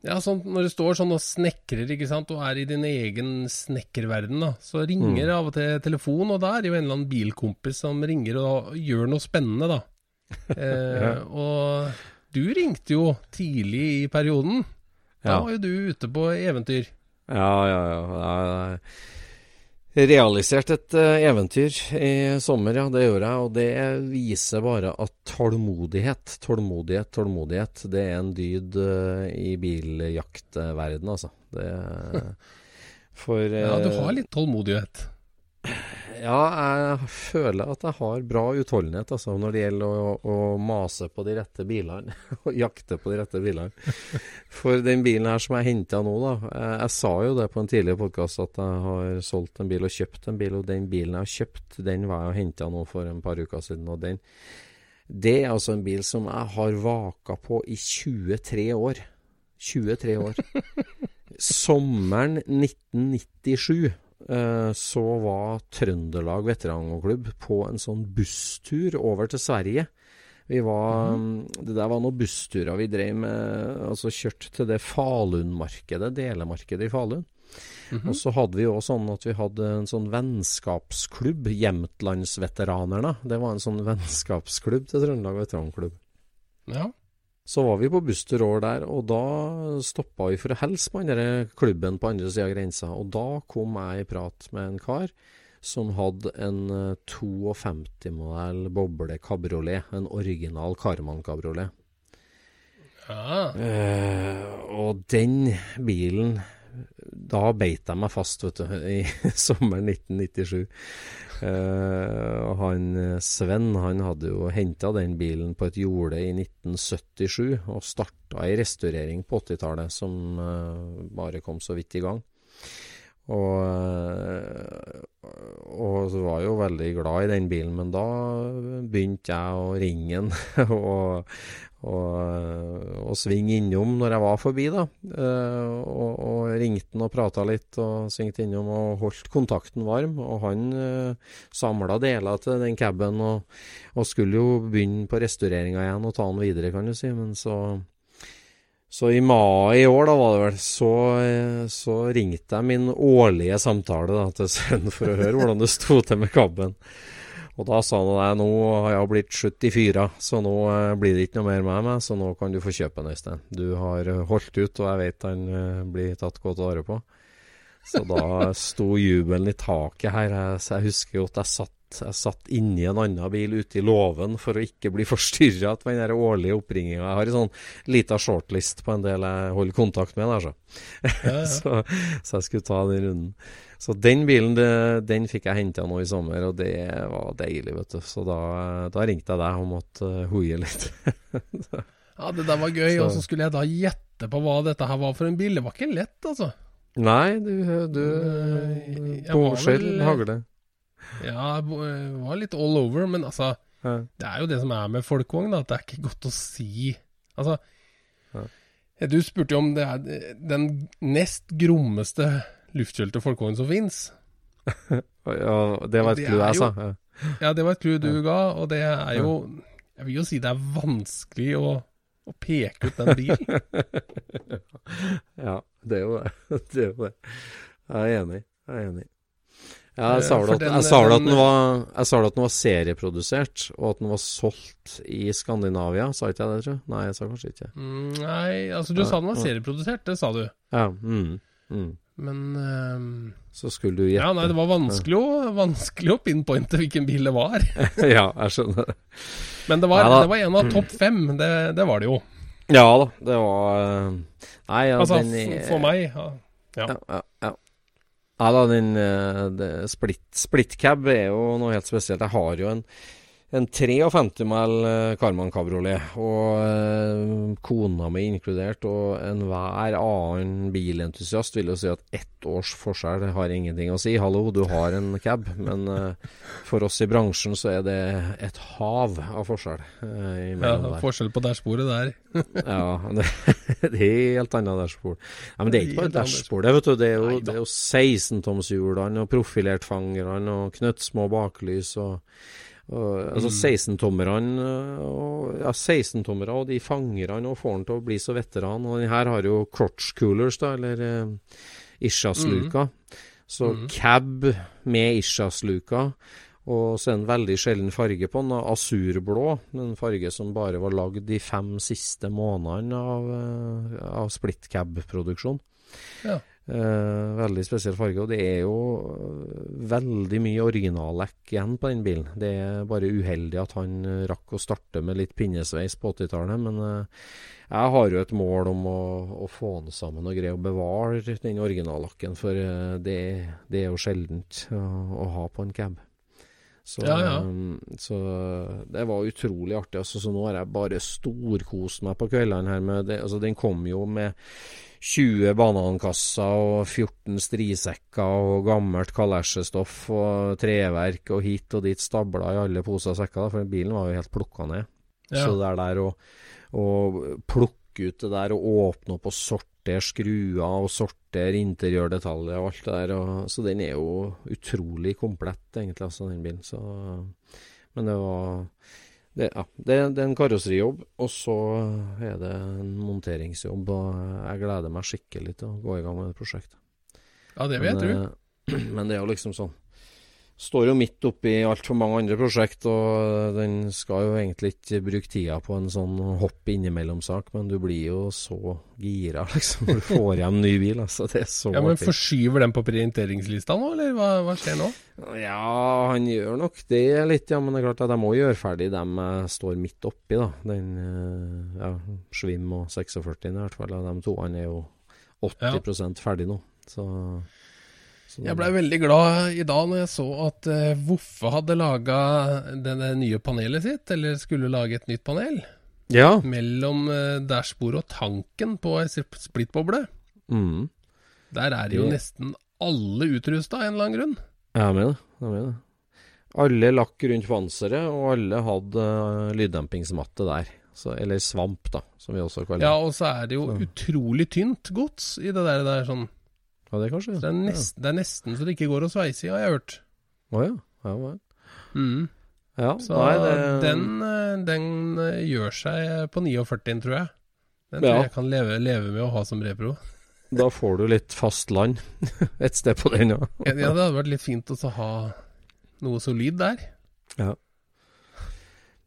Ja, sånn, Når du står sånn og snekrer ikke sant, og er i din egen snekkerverden, da, så ringer mm. av og til telefon, og da er det jo en eller annen bilkompis som ringer og gjør noe spennende, da. Eh, ja. Og du ringte jo tidlig i perioden. Da ja. var jo du ute på eventyr. Ja, ja, ja. ja realisert et uh, eventyr i sommer, ja. Det gjorde jeg. Og det viser bare at tålmodighet, tålmodighet, tålmodighet, det er en dyd uh, i biljaktverden, altså. Det For uh, Ja, du har litt tålmodighet? Ja, jeg føler at jeg har bra utholdenhet altså, når det gjelder å, å mase på de rette bilene. Og jakte på de rette bilene. For den bilen her som jeg henta nå, da. Jeg, jeg, sa jo det på en tidligere podkast at jeg har solgt en bil og kjøpt en bil. Og den bilen jeg har kjøpt, den var jeg henta nå for en par uker siden. Og den Det er altså en bil som jeg har vaka på i 23 år. 23 år. Sommeren 1997 Eh, så var Trøndelag veteranklubb på en sånn busstur over til Sverige. Vi var, mm. Det der var noen bussturer vi drev med. altså Kjørt til det Falun-markedet, delemarkedet i Falun. Mm -hmm. Og så hadde vi òg sånn at vi hadde en sånn vennskapsklubb, Jämtlandsveteranerne. Det var en sånn vennskapsklubb til Trøndelag veteranklubb. Ja. Så var vi på busstur over der, og da stoppa vi for å hilse på den klubben på andre sida av grensa. Og da kom jeg i prat med en kar som hadde en 52-modell eh, boble kabriolet. En original Karman kabriolet. Ja. Uh, og den bilen Da beit jeg meg fast, vet du, i sommeren 1997. Uh, han eh, Sven han hadde jo henta den bilen på et jorde i 1977 og starta ei restaurering på 80-tallet som uh, bare kom så vidt i gang. Og, uh, og så var jeg jo veldig glad i den bilen, men da begynte jeg å ringe den og, og, og svinge innom når jeg var forbi, da. Uh, og, og ringte den og prata litt og svingte innom og holdt kontakten varm. Og han eh, samla deler til den caben og, skulle jo begynne på restaureringa igjen og ta den videre, kan du si. Men så så i mai i år, da var det vel, så, eh, så ringte jeg min årlige samtale da, til Sven for å høre hvordan det sto til med kabben. Og da sa han at nå har jeg blitt 74, så nå eh, blir det ikke noe mer med meg, så nå kan du få kjøpe den, Øystein. Du har eh, holdt ut, og jeg vet han blir tatt godt vare på. Så da sto jubelen i taket her. Så jeg husker jo at jeg satt, jeg satt inni en annen bil ute i låven for å ikke bli forstyrra av den årlige oppringinga. Jeg har en sånn lita shortlist på en del jeg holder kontakt med der, så. Ja, ja. så. så jeg skulle ta den runden. Så den bilen det, den fikk jeg henta nå i sommer, og det var deilig, vet du. Så da, da ringte jeg deg og måtte uh, hoie litt. ja, det der var gøy. Og så skulle jeg da gjette på hva dette her var for en bil. Det var ikke lett, altså. Nei, du, du Båskjell hagle. Ja, jeg var litt all over, men altså ja. Det er jo det som er med folkevogn. At det er ikke godt å si Altså ja. Du spurte jo om det er den nest grommeste luftkjølte folkevognen som fins. ja, det var et Det clou jeg sa. Ja. Ja, det var et clou du ga, og det er jo Jeg vil jo si det er vanskelig å, å peke ut den bilen. ja, det er jo det. det, er jo det. Jeg er enig. Jeg er enig. Ja, jeg Eh, sa vel at, den- den var Jeg at den var serieprodusert, og at den var solgt i Skandinavia. Sa ikke jeg det, tror jeg? Nei, jeg sa kanskje ikke Mm, Nei, altså du sa den var serieprodusert, det sa du. Ja. Mm, mm. Men um, Så skulle du gjette. Ja, nei, det var vanskelig å, vanskelig å pinpointe hvilken bil det var. ja, jeg skjønner det. Men det var, Ja det var en av topp fem, det, det var det jo. Ja da, det var eh, Nei, ja, Altså, den f- for meg. Ja. Ja. Ja, ja, ja. Ja da, den eh, det- split, split cab er jo noe helt spesielt. Jeg har jo en, en 53 mæl eh, Karman kabriolet, og eh, kona mi inkludert, og enhver annen bilentusiast vil jo si at ett års forskjell har ingenting å si. Hallo, du har en cab, men eh, for oss i bransjen så er det et hav av forskjell eh, Ja, forskjell på dashbordet der. Ja, det er et helt annet dashbord. Ja, men det er ikke bare Helt annet dashbord, det, vet du. Det er jo, det er jo 16-tomshjulene og profilertfangerne og knøttsmå baklys og, og Altså Mm. 16-tommerne og Ja, 16-tommere og de fangerne og får han til å bli så veteran. Og den her har jo crotch coolers, da, eller eh, Ishas-luka. Så Mhm. cab med Ishas-luka. Og så en veldig sjelden farge på den, asurblå. En farge som bare var lagd de fem siste månedene av, eh, av split cab-produksjon. Ja. Eh, veldig spesiell farge, og det er jo eh, veldig mye originallekk igjen på den bilen. Det er bare uheldig at han eh, rakk å starte med litt pinnesveis på 80-tallet, men eh, jeg har jo et mål om å, å få den sammen og greie å bevare den originallakken, for eh, det, det er jo sjeldent å, å ha på en cab. Så, Ja, ja. um, så det var utrolig artig. Altså, så nå har jeg bare storkost meg på kveldene her. Med det. Altså, den kom jo med 20 banankasser og 14 strisekker og gammelt kalesjestoff og treverk og hit og dit stabla i alle poser og sekker, for bilen var jo helt plukka ned. Ja. Så det er der å, å plukke ut det der og åpne opp og sortere skruer og sortere interiørdetaljer og alt det der. Og, så den er jo utrolig komplett, egentlig, altså, den bilen. Så, men det var det, ja, det, det er en karosserijobb, og så er det en monteringsjobb. Og jeg gleder meg skikkelig til å gå i gang med det prosjektet. Ja, det vil jeg tro. eh, men det er jo liksom sånn Står jo midt oppi altfor mange andre prosjekt, og den skal jo egentlig ikke bruke tida på en sånn hopp innimellom-sak, men du blir jo så gira, liksom, når du får hjem ny bil. Altså, det er så Ja, men artig. Forskyver den på prioriteringslista nå, eller hva, hva skjer nå? Ja, han gjør nok det litt, ja. Men det er klart at jeg må gjøre ferdig dem jeg står midt oppi, da. Den eh, ja, Svim og 46 i hvert fall. De to han er jo 80 ferdig nå. Så Jeg blei veldig glad i dag når jeg så at uh, Voffe hadde laga det det nye panelet sitt, eller skulle lage et nytt panel, Ja. mellom uh, dashbordet og tanken på ei sp- splittboble. Mm. Der er jo Det- nesten alle utrusta av en eller annen grunn. Jeg mener det. Jeg mener det. Alle lakk rundt panseret, og alle hadde uh, lyddempingsmatte der. Så, eller svamp, da, som vi også kaller det. Ja, og så er det jo Så. utrolig tynt gods i det der. der sånn. Ja, det kanskje? Så det, er nesten, det er nesten så det ikke går å sveise i, har jeg hørt. Å ja. Ja, vel. Mm. ja. Så nei, det, den, eh, den eh, gjør seg på 49, tror jeg. Den tror Ja. jeg kan leve, leve med å ha som repro. Da får du litt fast land et sted på den, ja. Ja, det hadde vært litt fint å ha noe solid der. Ja.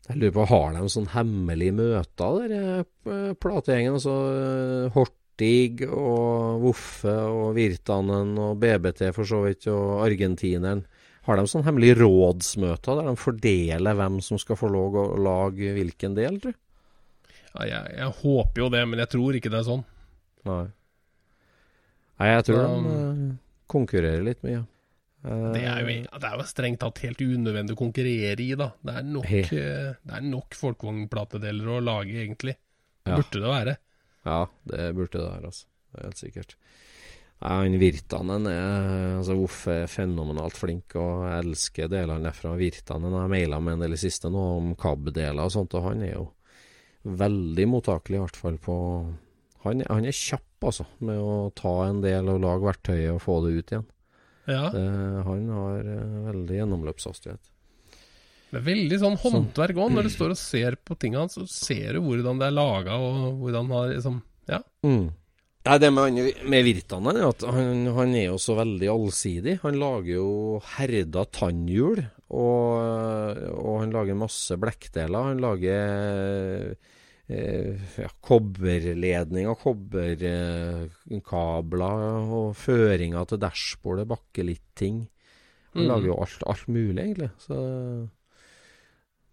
Jeg lurer på, har de sånn hemmelige møter, der eh, plategjengen? Altså eh, Hortig og Voffe og Virtanen og BBT for så vidt, og argentineren. Har de sånn hemmelige rådsmøter der de fordeler hvem som skal få lov å lage hvilken del, tror du? Ja, jeg, jeg håper jo det, men jeg tror ikke det er sånn. Nei. Nei, jeg tror Um, de eh, konkurrerer litt mye. Eh, Det er, jo, det er jo strengt tatt helt unødvendig å konkurrere i, da. Det er nok, eh, det er nok folkevognplatedeler å lage, egentlig. Ja. Burde det være. Ja, det burde det være, altså. Det er helt sikkert. Nei, han Virtanen er altså Voff er fenomenalt flink, og jeg elsker delene derfra. Virtanen jeg maila med en del i siste nå om KAB-deler og sånt, og han er jo veldig mottakelig, i hvert fall på Han, han er kjapp, altså, med å ta en del og lage verktøyet og få det ut igjen. Ja. Det, han har eh, veldig gjennomløpshastighet. Det er veldig sånn håndverk òg. Når du står og ser på tingene hans, så ser du hvordan det er laga, og hvordan han liksom Ja. Mm. Nei, det med, med Virtanen er at han, han er jo så veldig allsidig. Han lager jo herda tannhjul, og, og han lager masse blekkdeler. Han lager eh, ja, kobberledninger, kobberkabler og føringer til dashbordet, bakkelitt-ting. Han Mm. lager jo alt, alt mulig, egentlig. Så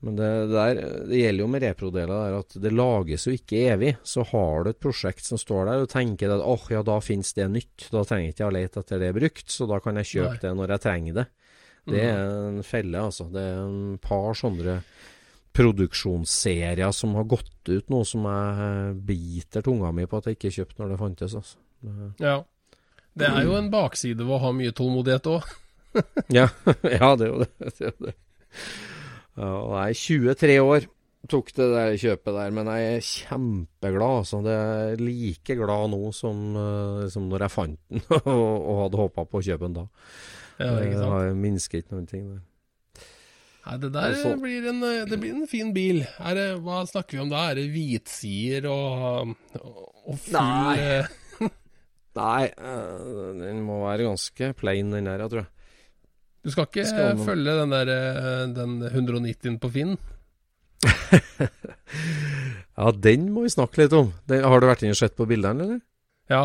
men det, der, det gjelder jo med reprodeler at det lages jo ikke evig. Så har du et prosjekt som står der og tenker at åh, ja, da finnes det nytt. Da trenger ikke jeg å lete etter det brukt, så da kan jeg kjøpe Nei. det når jeg trenger det. Det er en felle, altså. Det er en par sånne produksjonsserier som har gått ut nå, som jeg biter tunga mi på at jeg ikke kjøpte når det fantes. Altså. Ja. Det er jo en bakside ved å ha mye tålmodighet òg. Ja, ja, det er jo det. det, er jo det. Og jeg er 23 år, tok det der kjøpet der, men jeg er kjempeglad. Altså. Det er like glad nå som, eh, som når jeg fant den og, og hadde håpa på å kjøpe den da. Ja, det sant? har minsket ikke noen ting der. Nei, det der Altså- blir en, eh, det blir en fin bil. Er det, hva snakker vi om da? Er det hvitsider og, og full Nei. eh, Nei, eh, den må være ganske plain, den der, jeg tror jeg. Du skal ikke Skal følge den der eh, den 190-en på Finn? Ja, den må vi snakke litt om. Den, har du vært inne og sett på bildene, eller? Ja.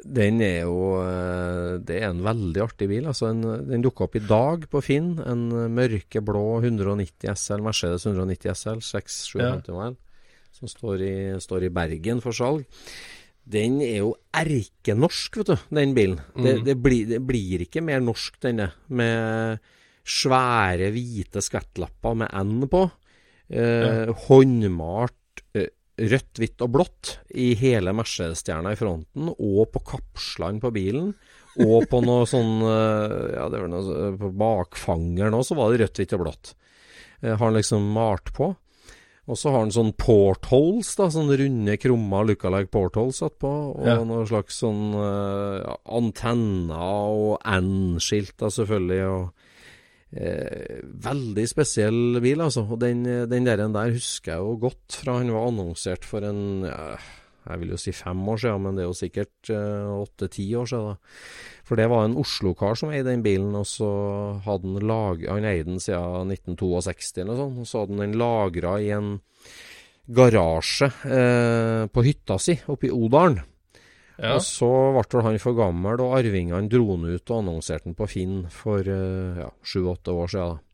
Den er jo eh, Det er en veldig artig bil. Altså en, den dukka opp i dag på Finn. En mørkeblå 190 SL, Mercedes 190 SL, 657 mil, som står i, står i Bergen for salg. Den er jo erkenorsk, vet du, den bilen. Det, Mm. det, blir, det blir ikke mer norsk, denne, med svære, hvite skvettlapper med N på. Eh, Håndmalt eh, rødt, hvitt og blått i hele Mercedes-stjerna i fronten, og på kapslene på bilen. Og på noe sånn eh, Ja, det var noe På bakfangeren òg, så var det rødt, hvitt og blått. Eh, har han liksom malt på. Og så har han sånn portholes, da, sånn runde, krumma lookalike portholes attpå. Og Ja. noen slags sånn uh, antenner og N-skilt, da, selvfølgelig. og Eh, veldig spesiell bil, altså. Og den, den der, der husker jeg jo godt fra han var annonsert for en ja, Jeg vil jo si fem år siden, men det er jo sikkert åtte-ti år siden. da. For det var en Oslo-kar som eide den bilen, og så hadde han lag, Han eide den siden 1962 eller noe sånt. Og så hadde han den lagra i en garasje eh, på hytta si oppe i Odalen. ja. Og så ble han for gammel, og arvingene dro den ut og annonserte den på Finn for eh, ja, sju-åtte år siden, da,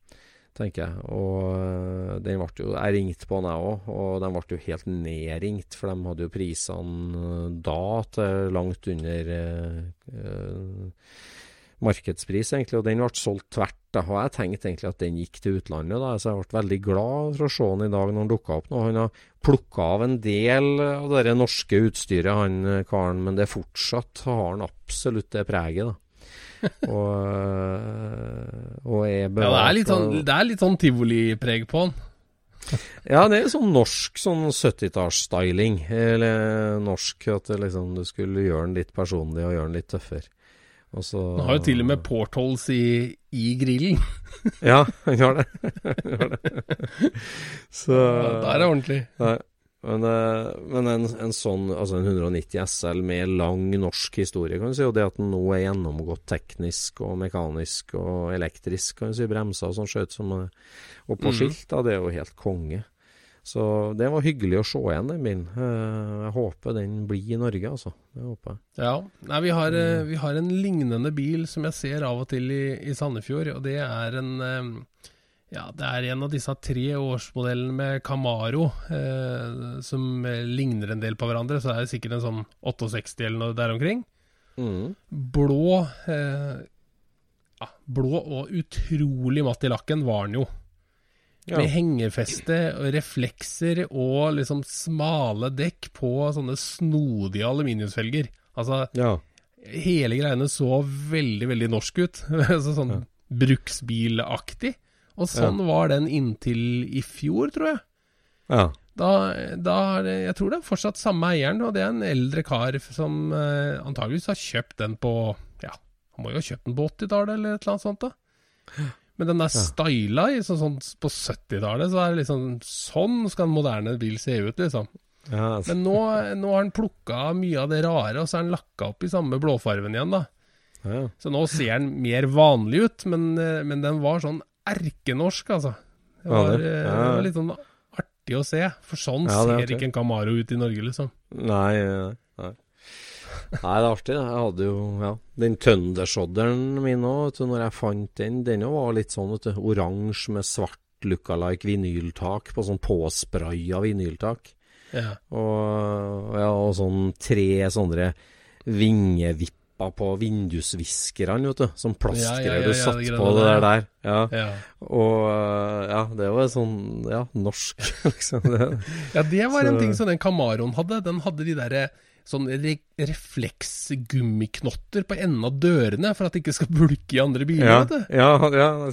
tenker jeg. Og eh, den ble jo Jeg ringte på den, jeg òg, og den ble jo helt nedringt, for de hadde jo prisene eh, da til langt under eh, eh, markedspris, egentlig, og den ble solgt tvert. da, Og jeg tenkte egentlig at den gikk til utlandet, da, så jeg ble veldig glad for å se den i dag når den dukka opp nå. Han har plukka av en del av det norske utstyret, han karen, men det fortsatt har han absolutt det preget, da. og, øh, og er ja, det er litt sånn, er litt sånn tivolipreg på den. Ja, det er sånn norsk sånn 70-tallsstyling. Eller norsk at liksom, du skulle gjøre den litt personlig og gjøre den litt tøffere. Og så Den har jo til og med portholes i, i grillen. Ja, han har det. Det. Så Da er ordentlig. Nei. Men, eh, men en, en sånn, altså en 190 SL med lang norsk historie, kan du si, og det at den nå er gjennomgått teknisk og mekanisk og elektrisk, kan du si, bremser og sånn skjøt som eh, Og på mm. skilt, da, det er jo helt konge. Så det var hyggelig å se igjen den bilen. Eh, Jeg håper den blir i Norge, altså. Det håper jeg. Ja. Nei, vi har, Mm. vi har en lignende bil som jeg ser av og til i, i Sandefjord, og det er en ja, det er en av disse tre årsmodellene med Camaro eh, som ligner en del på hverandre. Så er det sikkert en sånn 68 eller noe der omkring. Mm. Blå eh, ja, Blå og utrolig matt i lakken var den jo. Ja. Med hengefeste og reflekser og liksom smale dekk på sånne snodige aluminiumsfelger. Altså, ja. hele greiene så veldig, veldig norsk ut. sånn bruksbilaktig. Og sånn var den inntil i fjor, tror jeg. Ja. Da, da det, Jeg tror det er fortsatt samme eieren, og det er en eldre kar som eh, antageligvis har kjøpt den på ja, Han må jo ha kjøpt den på 80-tallet eller et eller annet sånt, da. Men den er styla i sånn, sånn på 70-tallet, så er det liksom Sånn skal en moderne bil se ut, liksom. Ja, altså. Men nå, nå har han plukka mye av det rare, og så er han lakka opp i samme blåfarven igjen, da. ja. Så nå ser den mer vanlig ut, men, eh, men den var sånn erkenorsk, altså. Det Ja, var, det. eh, Ja. det var litt sånn artig å se, for sånn Ja, er ser ikke en Camaro ut i Norge, liksom. Nei, nei, nei. Det er artig. Jeg hadde jo ja, den Thundershodderen min òg, når jeg fant den. Den var litt sånn, vet du. Oransje med svart lookalike vinyltak på sånn påspraya vinyltak. Ja. Og, ja, og sånn tre sånne vingevipper på vindusviskerne, vet du. Som plastgreier Ja, ja, ja, du ja, satt det på det der, der. Ja. Ja. Og ja, det var sånn ja, norsk, liksom. Det. ja, det var en ting som den Camaroen hadde. Den hadde de derre sånn re refleksgummiknotter på enden av dørene for at det ikke skal bulke i andre biler, Ja, vet du. ja, ja,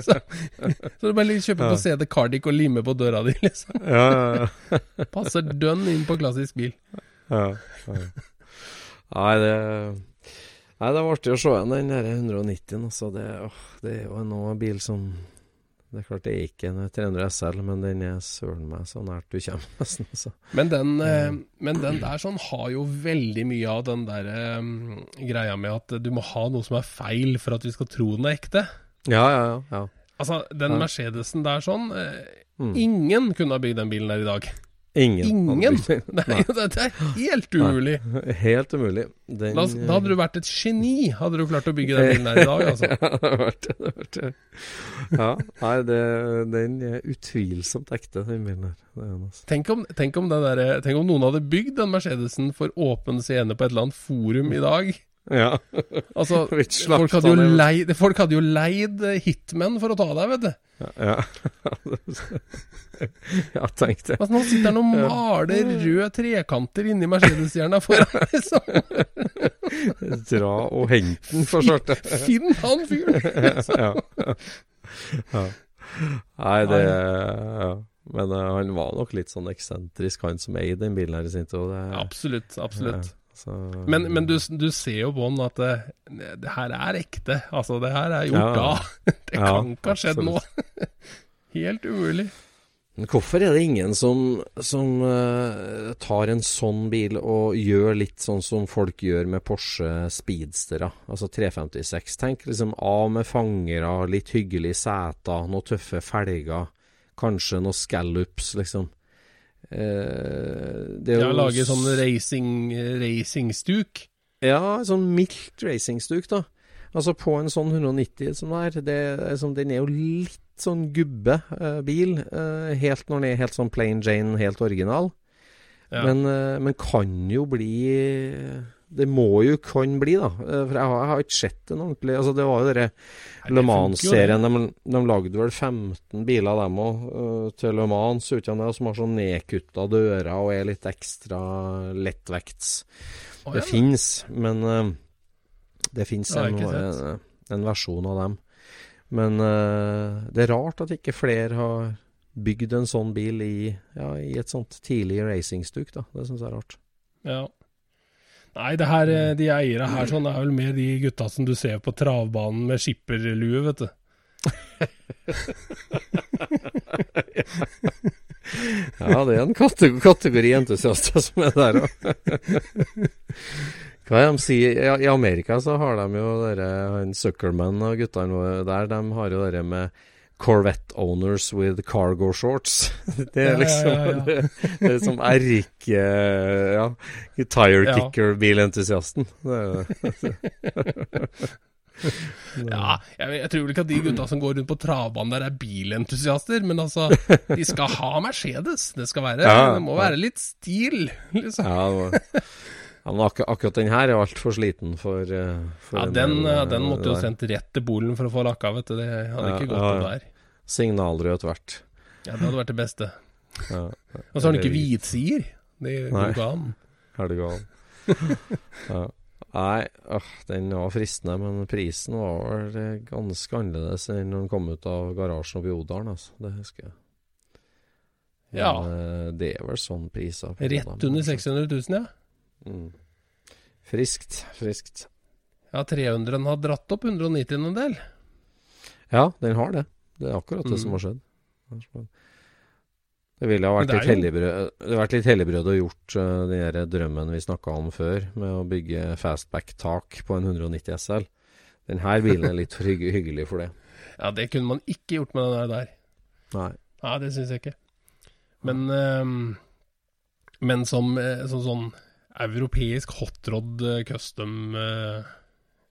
Så du bare kjøper på CD Cardic og limer på døra di, liksom. ja, ja, ja. Passer dønn inn på klassisk bil. Ja, ja. Nei, det Nei, det var artig å se igjen den der 190-en. Altså, det, åh, det er jo en bil som Det er klart det er ikke en 300 SL, men den er søren meg så nært du kommer, nesten. Altså. Men den, eh, men den der sånn har jo veldig mye av den der eh, greia med at du må ha noe som er feil for at vi skal tro den er ekte. Ja, ja, ja. ja. Altså, den Ja. Mercedesen der sånn eh, Mm. Ingen kunne ha bygd den bilen der i dag. Ingen. Ingen! Nei. Nei, det er helt umulig. Helt umulig. Den, Da, da hadde du vært et geni, hadde du klart å bygge den bilen der i dag, altså. Ja, det hadde vært det. vært. Ja, nei, det, den er utvilsomt ekte, den bilen her. Er altså. Tenk om, tenk, om der, tenk om noen hadde bygd den Mercedesen for åpen scene på et eller annet forum i dag. Ja. Altså, folk hadde, jo leid, folk hadde jo leid hitmen for å ta deg, vet du. Ja, ja tenk det. Altså, nå sitter han og maler røde trekanter inni Mercedes-stjerna foran, liksom. Dra og hente den for svarte. Finn han fyren! ja. ja. Nei, det ja. Men uh, han var nok litt sånn eksentrisk, han som eide den bilen her i sin tid. Absolutt, absolutt. Så, Men, men du, du ser jo på den at det, det her er ekte. Altså, det her er gjort Ja. da. Det Ja, kan ikke ha skjedd nå. Helt umulig. Men hvorfor er det ingen som, som uh, tar en sånn bil og gjør litt sånn som folk gjør med Porsche Speedster, altså 356? Tenk liksom av med fangere, litt hyggelige seter, noen tøffe felger, kanskje noen scallops, liksom. Eh, det lager s- sånn racing, racingstuk. Ja, sånn mildt racingstuk, da. Altså på en sånn 190 som det er, det er som, den er jo litt sånn gubbebil. Eh, helt når den er helt sånn plain Jane, helt original. Ja. Men, eh, men kan jo bli Det må jo kan bli, da. Eh, For jeg har, jeg har ikke sett den ordentlig. Altså Det var jo dere Le Mans-serien. De, de lagde vel 15 biler, dem òg, til Le Mans, uten det, som har sånn nedkutta dører og er litt ekstra lettvekts. Å, Det fins, men uh, det fins en, en, en versjon av dem. Men uh, det er rart at ikke flere har bygd en sånn bil i, ja, i et sånt tidlig racingstuk, da. Det syns jeg er rart. Ja. Nei, det her, eh, de eierne her sånn er vel mer de gutta som du ser på travbanen med skipperlue, vet du. Ja, det er en kategori, kategori entusiaster som er der òg. Hva er de sier? I Amerika så har de jo dere han Zuckerman og guttene der, de har jo dere med Corvette owners with cargo shorts. Det Ja, er ja, liksom ja, ja. Det, det er som erke... Ja, tire Ja. kicker-bilentusiasten. Er. Ja, jeg, jeg tror vel ikke at de gutta som går rundt på travbanen der er bilentusiaster, men altså, de skal ha Mercedes. Det skal være, Ja, det må ja. være litt stil, liksom. Ja, men akkurat, akkurat den her er altfor sliten for, eh, for Ja, en den, del, eh, eh, den måtte jo der. sendt rett til Polen for å få lakka, vet du. Det hadde Ja, ikke gått ja, ja. der. Signalrødt vært. Ja, det hadde vært det beste. Ja, Og så har den ikke hvit. hvitsider. Det går ikke an. Er det gal? ja. Nei, øh, den var fristende, men prisen var vel ganske annerledes enn når den kom ut av garasjen oppe i Odalen, altså. Det husker jeg. Ja. Men, ja. det er vel sånn priser. Rett under altså. 600 000, ja. Mm. Friskt, friskt. Ja, 300-en har dratt opp 190 en del. Ja, den har det. Det er akkurat det Mm. som har skjedd. Det ville ha vært litt helligbrød Det har vært litt helligbrød å gjort uh, den der drømmen vi snakka om før, med å bygge fastback-tak på en 190 SL. Den her bilen er litt hygg hyggelig for det. Ja, det kunne man ikke gjort med den der. Nei. Nei, det syns jeg ikke. Men, um, men som eh, som sånn europeisk hotrod eh, custom eh,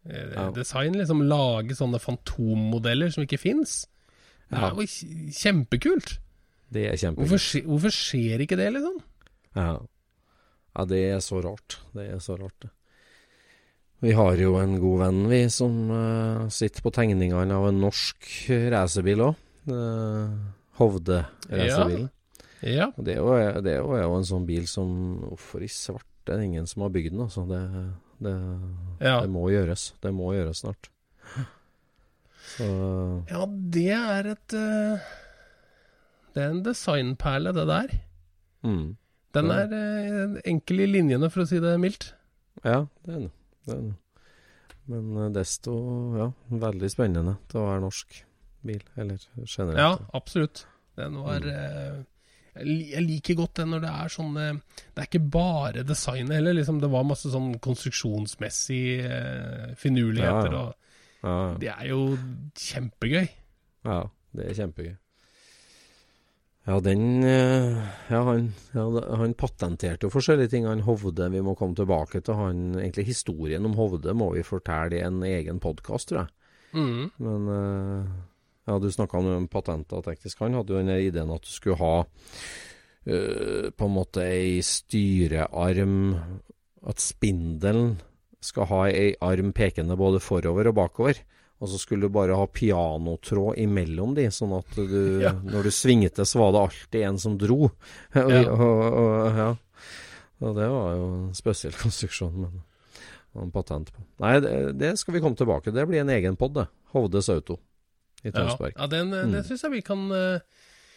eh, Ja. design, liksom lage sånne fantommodeller som ikke fins. Det er jo kjempekult. Det er kjempekult. Hvorfor, hvorfor skjer ikke det, liksom? Ja. ja, det er så rart. Det er så rart, det. Vi har jo en god venn, vi, som uh, sitter på tegningene av en norsk racerbil òg. Hovde-racerbilen. Ja. Ja. Det er jo, det er jo, er jo en sånn bil som Hvorfor i svarte er ingen som har bygd den, altså. Det, det, Ja. det må gjøres. Det må gjøres snart. Så ja, det er et eh, Det er en designperle, det der. mm. Den er eh, enkel i linjene, for å si det mildt. Ja, det er det. det, det. Men eh, desto Ja, veldig spennende til å være norsk bil, eller generelt. Ja, absolutt. Den var Mm. Jeg liker godt det når det er sånn Det er ikke bare designet heller. Liksom, det var masse sånn konstruksjonsmessig eh, finurligheter. Ja, ja. Ja, det er jo kjempegøy. ja, det er kjempegøy. Ja, den eh, Ja, han, han patenterte jo forskjellige ting. Han Hovde Vi må komme tilbake til han Egentlig historien om Hovde må vi fortelle i en egen podkast, tror jeg. Mm. Men eh, ja, du snakka om patenter teknisk. Han hadde jo den ideen at du skulle ha uh, på en måte ei styrearm At spindelen skal ha ei arm pekende både forover og bakover. Og så skulle du bare ha pianotråd imellom de, sånn at du Ja. Når du svingte, så var det alltid en som dro. og, Ja. og, og, ja. og det var jo en spesiell konstruksjon, men en patent på. Nei, det, det skal vi komme tilbake til. Det blir en egen pod, det. Hovdes Auto i Ja, Tønsberg. ja den, eh, Mm. det syns jeg vi kan eh,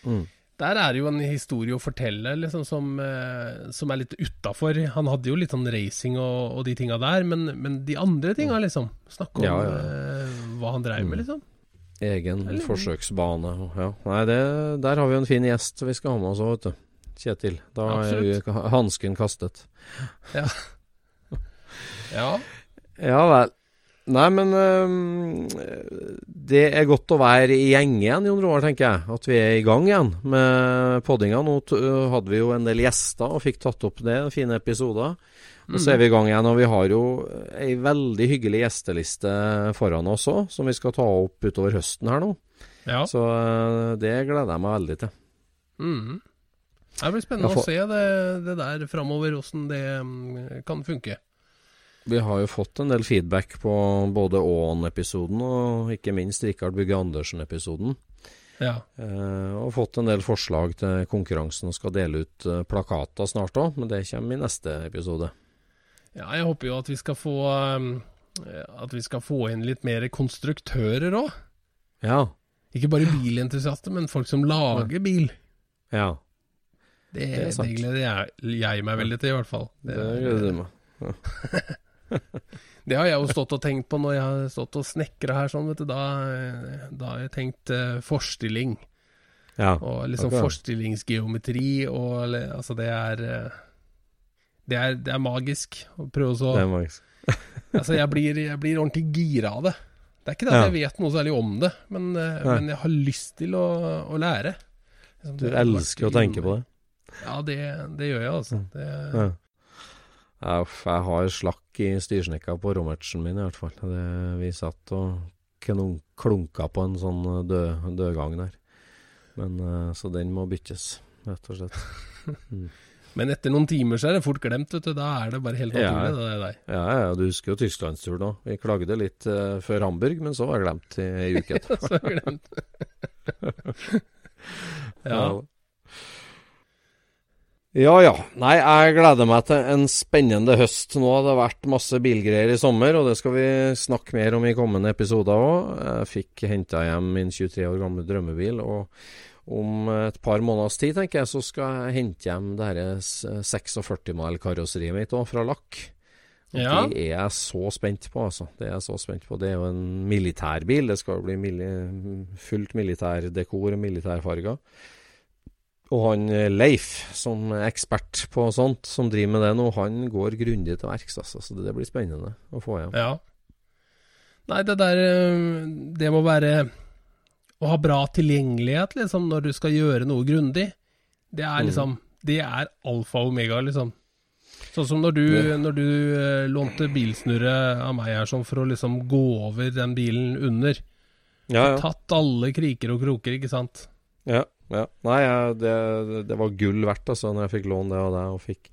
Mm. Der er det jo en historie å fortelle liksom, som, eh, som er litt utafor. Han hadde jo litt sånn racing og, og de tinga der, men, men de andre tinga, liksom. Snakke om Ja, ja. hva han dreiv med, Mm. liksom. Egen Eller- forsøksbane. Ja. Nei, det, der har vi en fin gjest vi skal ha med oss òg, vet du. Kjetil. Da er Absolutt. jo hansken kastet. Ja. Ja vel. Nei, men øh, det er godt å være i gjeng igjen, Jon Roar, tenker jeg. At vi er i gang igjen med poddinga. Nå øh, hadde vi jo en del gjester og fikk tatt opp det. Fine episoder. Og så er vi i gang igjen, og vi har jo ei veldig hyggelig gjesteliste foran oss òg, som vi skal ta opp utover høsten her nå. ja. Så øh, det gleder jeg meg veldig til. Mm. Det blir spennende får- å se det, det der framover, åssen det mm, kan funke. Vi har jo fått en del feedback på både Aan-episoden og ikke minst Rikard Bygge Andersen-episoden. Ja. Eh, og fått en del forslag til konkurransen og skal dele ut eh, plakater snart òg, men det kommer i neste episode. ja, jeg håper jo at vi skal få um, At vi skal få inn litt mer konstruktører òg. Ja. Ikke bare bilentusiaster, men folk som lager bil. Ja. Det, Det det, gleder jeg, jeg meg veldig til, i hvert fall. Det gleder du meg. Det har jeg jo stått og tenkt på når jeg har stått og snekra her, sånn, vet du. Da, da har jeg tenkt uh, forstilling. Ja. Og liksom okay. forstillingsgeometri og Altså, det er eh, det er, det er magisk å prøve så Det er magisk. Altså, jeg blir, jeg blir ordentlig gira av det. Det er ikke det at Ja. jeg vet noe særlig om det, men, eh, men jeg har lyst til å, å lære. Liksom, Du elsker å tenke på det. Ja, det, det gjør jeg, altså. Det, Ja. Ja, uff, jeg har slakk i styrsnekka på Romertsen min, i hvert fall. Det, vi satt og klunka på en sånn eh, død, dødgang der. Men, eh, så den må byttes, rett og slett. Men etter noen timer så er det fort glemt, vet du. Da er det bare helt Ja. naturlig, det der. Ja, ja, du husker jo Tysklandsturen òg. Vi klagde litt uh, før Hamburg, men så var det glemt i ei uke etterpå. Så det glemt. ja. Ja ja. ja. Nei, jeg gleder meg til en spennende høst. Nå har det vært masse bilgreier i sommer, og det skal vi snakke mer om i kommende episoder òg. Jeg fikk henta hjem min 23 år gamle drømmebil, og om et par måneders tid, tenker jeg, så skal jeg hente hjem det dette 46-mal karosseriet mitt òg, fra lakk. Ja. Det er jeg så spent på, altså. Det er jeg så spent på. Det er jo en militærbil. Det skal jo bli mili fullt militærdekor og militærfarger. Og han eh, Leif, som er ekspert på sånt, som driver med det nå, han går grundig til verks, altså. Så det blir spennende å få hjem. Ja. Nei, det der eh, Det må være å ha bra tilgjengelighet, liksom, når du skal gjøre noe grundig. Det er Mm. liksom Det er alfa og omega, liksom. Sånn som når du, Ja. når du eh, lånte bilsnurre av meg her sånn for å liksom gå over den bilen under. Ja, ja. Tatt alle kriker og kroker, ikke sant. Ja, ja. Nei, det, det var gull verdt, altså, når jeg fikk låne det av deg og fikk,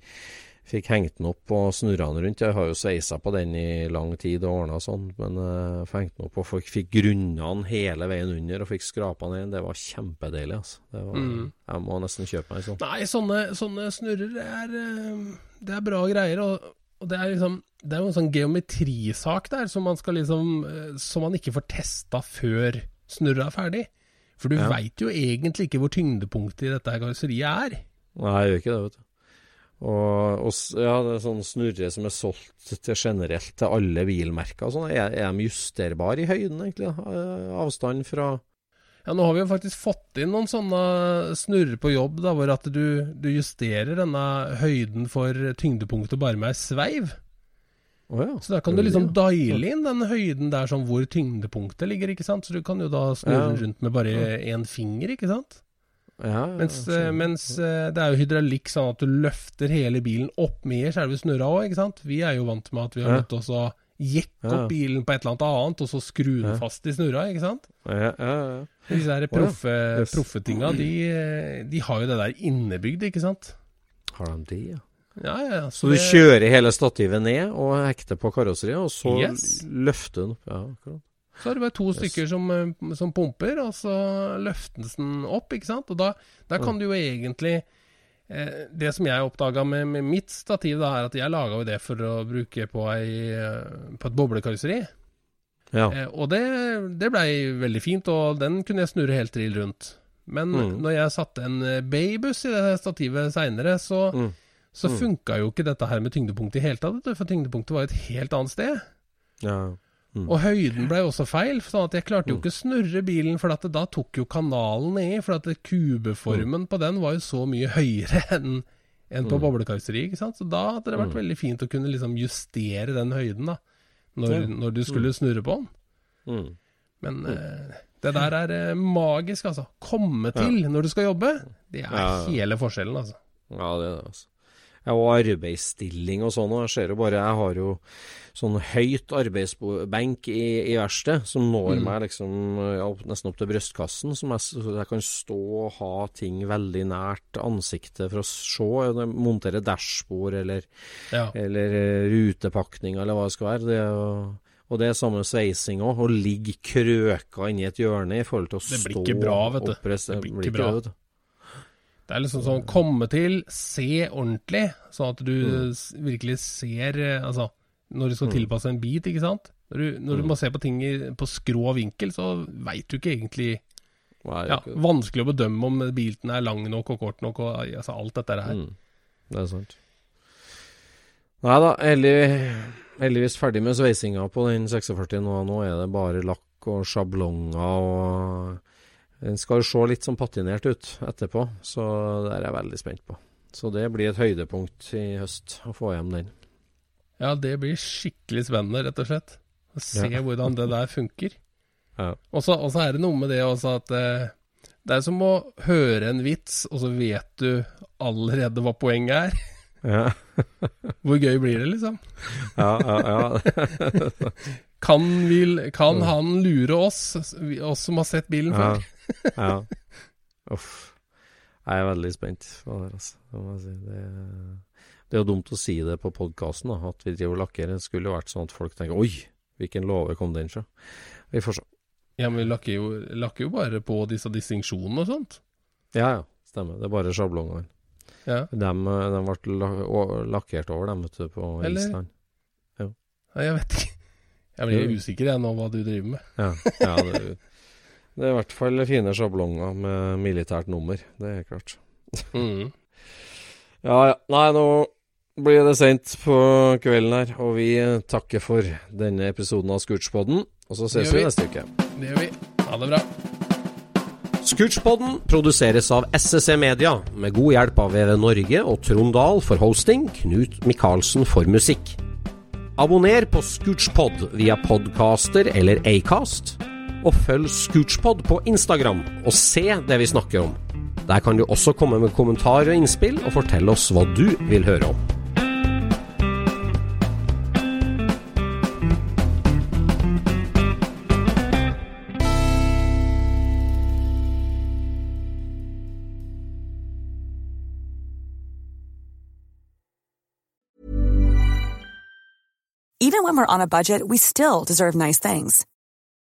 fikk hengt den opp og snurra den rundt. Jeg har jo sveisa på den i lang tid og ordna sånn, men uh, fikk den opp og fikk, fikk grunna den hele veien under og fikk skrapa den inn. Det var kjempedeilig, altså. Det var, Mm. Jeg må nesten kjøpe meg en sånn. Nei, sånne, sånne snurrer det er, eh, det er bra greier. Og, og det er liksom Det er jo en sånn geometrisak der som man skal liksom eh, Som man ikke får testa før snurra er ferdig. For du Ja. veit jo egentlig ikke hvor tyngdepunktet i dette karosseriet er. Nei, jeg gjør ikke det, vet du. Og, og ja, det er sånn snurre som er solgt til generelt til alle bilmerker. og Sånn. Er, er de justerbare i høyden, egentlig? da? Eh, Avstand fra Ja, nå har vi jo faktisk fått inn noen sånne snurrer på jobb, da, hvor at du, du justerer denne høyden for tyngdepunktet bare med ei sveiv. Å ja. Så da kan du liksom diale inn den høyden der sånn hvor tyngdepunktet ligger, ikke sant. Så du kan jo da snurre Ja. rundt med bare én finger, ikke sant. Ja, Mens, eh, mens eh, det er jo hydraulikk sånn at du løfter hele bilen opp med selve snurra òg, ikke sant. Vi er jo vant med at vi har nødt til å jekke opp bilen på et eller annet annet, og så skru den fast i snurra, ikke sant. ja, ja, ja. Disse her proffe, Yes. proffetinga, de, eh, de har jo det der innebygd, ikke sant. Har de det, ja? Ja, ja, ja. Så du det- kjører hele stativet ned og hekter på karosseriet, og så Yes. løfter den opp? Ja, akkurat. Så er det bare to Yes. stykker som, eh, som pumper, og så løftes den opp, ikke sant. Og da, da kan du jo egentlig eh, Det som jeg oppdaga med, med mitt stativ, da, er at jeg laga jo det for å bruke på, ei, eh, på et boblekarosseri. Ja. Eh, og det, det blei veldig fint, og den kunne jeg snurre helt trill rundt. Men Mm. når jeg satte en Baybus i det stativet seinere, så, Mm. Så Mm. funka jo ikke dette her med tyngdepunkt i hele tatt, for tyngdepunktet var et helt annet sted. ja. Mm. Og høyden ble også feil, sånn at jeg klarte jo Mm. ikke å snurre bilen, for da tok jo kanalen ned, For at kubeformen på den var jo så mye høyere enn enn på Mm. boblekarosseriet, ikke sant. Så da hadde det vært Mm. veldig fint å kunne liksom justere den høyden, da. Når, Ja. når du skulle snurre på den. Mm. Men uh, det der er uh, magisk, altså. Komme til når du skal jobbe, det er Ja. hele forskjellen, altså. Ja, det er det, altså. Ja, og arbeidsstilling og sånn. Jeg ser jo bare Jeg har jo sånn høyt arbeidsbenk i, i verkstedet som når Mm. meg liksom ja, nesten opp til brystkassen. Som jeg, så jeg kan stå og ha ting veldig nært ansiktet for å se. Montere dashbord eller, Ja. eller eh, rutepakning eller hva det skal være. Det er jo og det er samme sveising òg. Å ligge krøka inni et hjørne i forhold til å stå Det blir ikke bra, vet du. Det blir ikke bra. Det, er liksom sånn komme til, se ordentlig, sånn at du Mm. virkelig ser eh, Altså, når du skal Mm. tilpasse en bit, ikke sant. Når du, når du Mm. må se på ting på skrå vinkel, så veit du ikke egentlig Ja, vanskelig å bedømme om bilen er lang nok og kort nok og altså alt dette her. Mm, det er sant. Nei da, heldig, heldigvis ferdig med sveisinga på den 46 nå. Nå er det bare lakk og sjablonger og Den skal se litt sånn patinert ut etterpå, så det er jeg veldig spent på. Så det blir et høydepunkt i høst, å få hjem den. Ja, det blir skikkelig spennende, rett og slett. Å se Ja. hvordan det der funker. Ja. Og så er det noe med det også at eh, det er som å høre en vits, og så vet du allerede hva poenget er. Ja, Hvor gøy blir det, liksom? ja, ja. ja. Kan, vi, kan han lure oss, oss som har sett bilen ja. før? ja. Uff. Jeg er veldig spent det, altså. Si. det, det er jo dumt å si det på podkasten, at vi driver og lakkerer. Det skulle jo vært sånn at folk tenker Oi, hvilken låve kom den fra? Vi får se. Ja, men vi lakker jo, lakker jo bare på disse distinksjonene og sånt. Ja ja, stemmer. Det er bare sjablongene. Ja. De, de ble la, lakkert over, dem, vet du, på Eller- Island. Nei, jeg vet ikke. Jeg blir Jo. usikker jeg nå hva du driver med. Ja, ja det, det er i hvert fall fine sjablonger med militært nummer. Det er klart. Mm. Ja ja. Nei, nå blir det seint på kvelden her, og vi takker for denne episoden av Scootspodden. Og så ses vi vi. neste uke. Det gjør vi. Ha det bra. Scootspodden produseres av SSC Media, med god hjelp av VV Norge og Trond Dahl for hosting, Knut Micaelsen for musikk. Abonner på Scootspod via podcaster eller Acast, og følg Scootspod på Instagram og se det vi snakker om. Der kan du også komme med kommentarer og innspill, og fortelle oss hva du vil høre om. Even when we're on a budget, we still deserve nice things.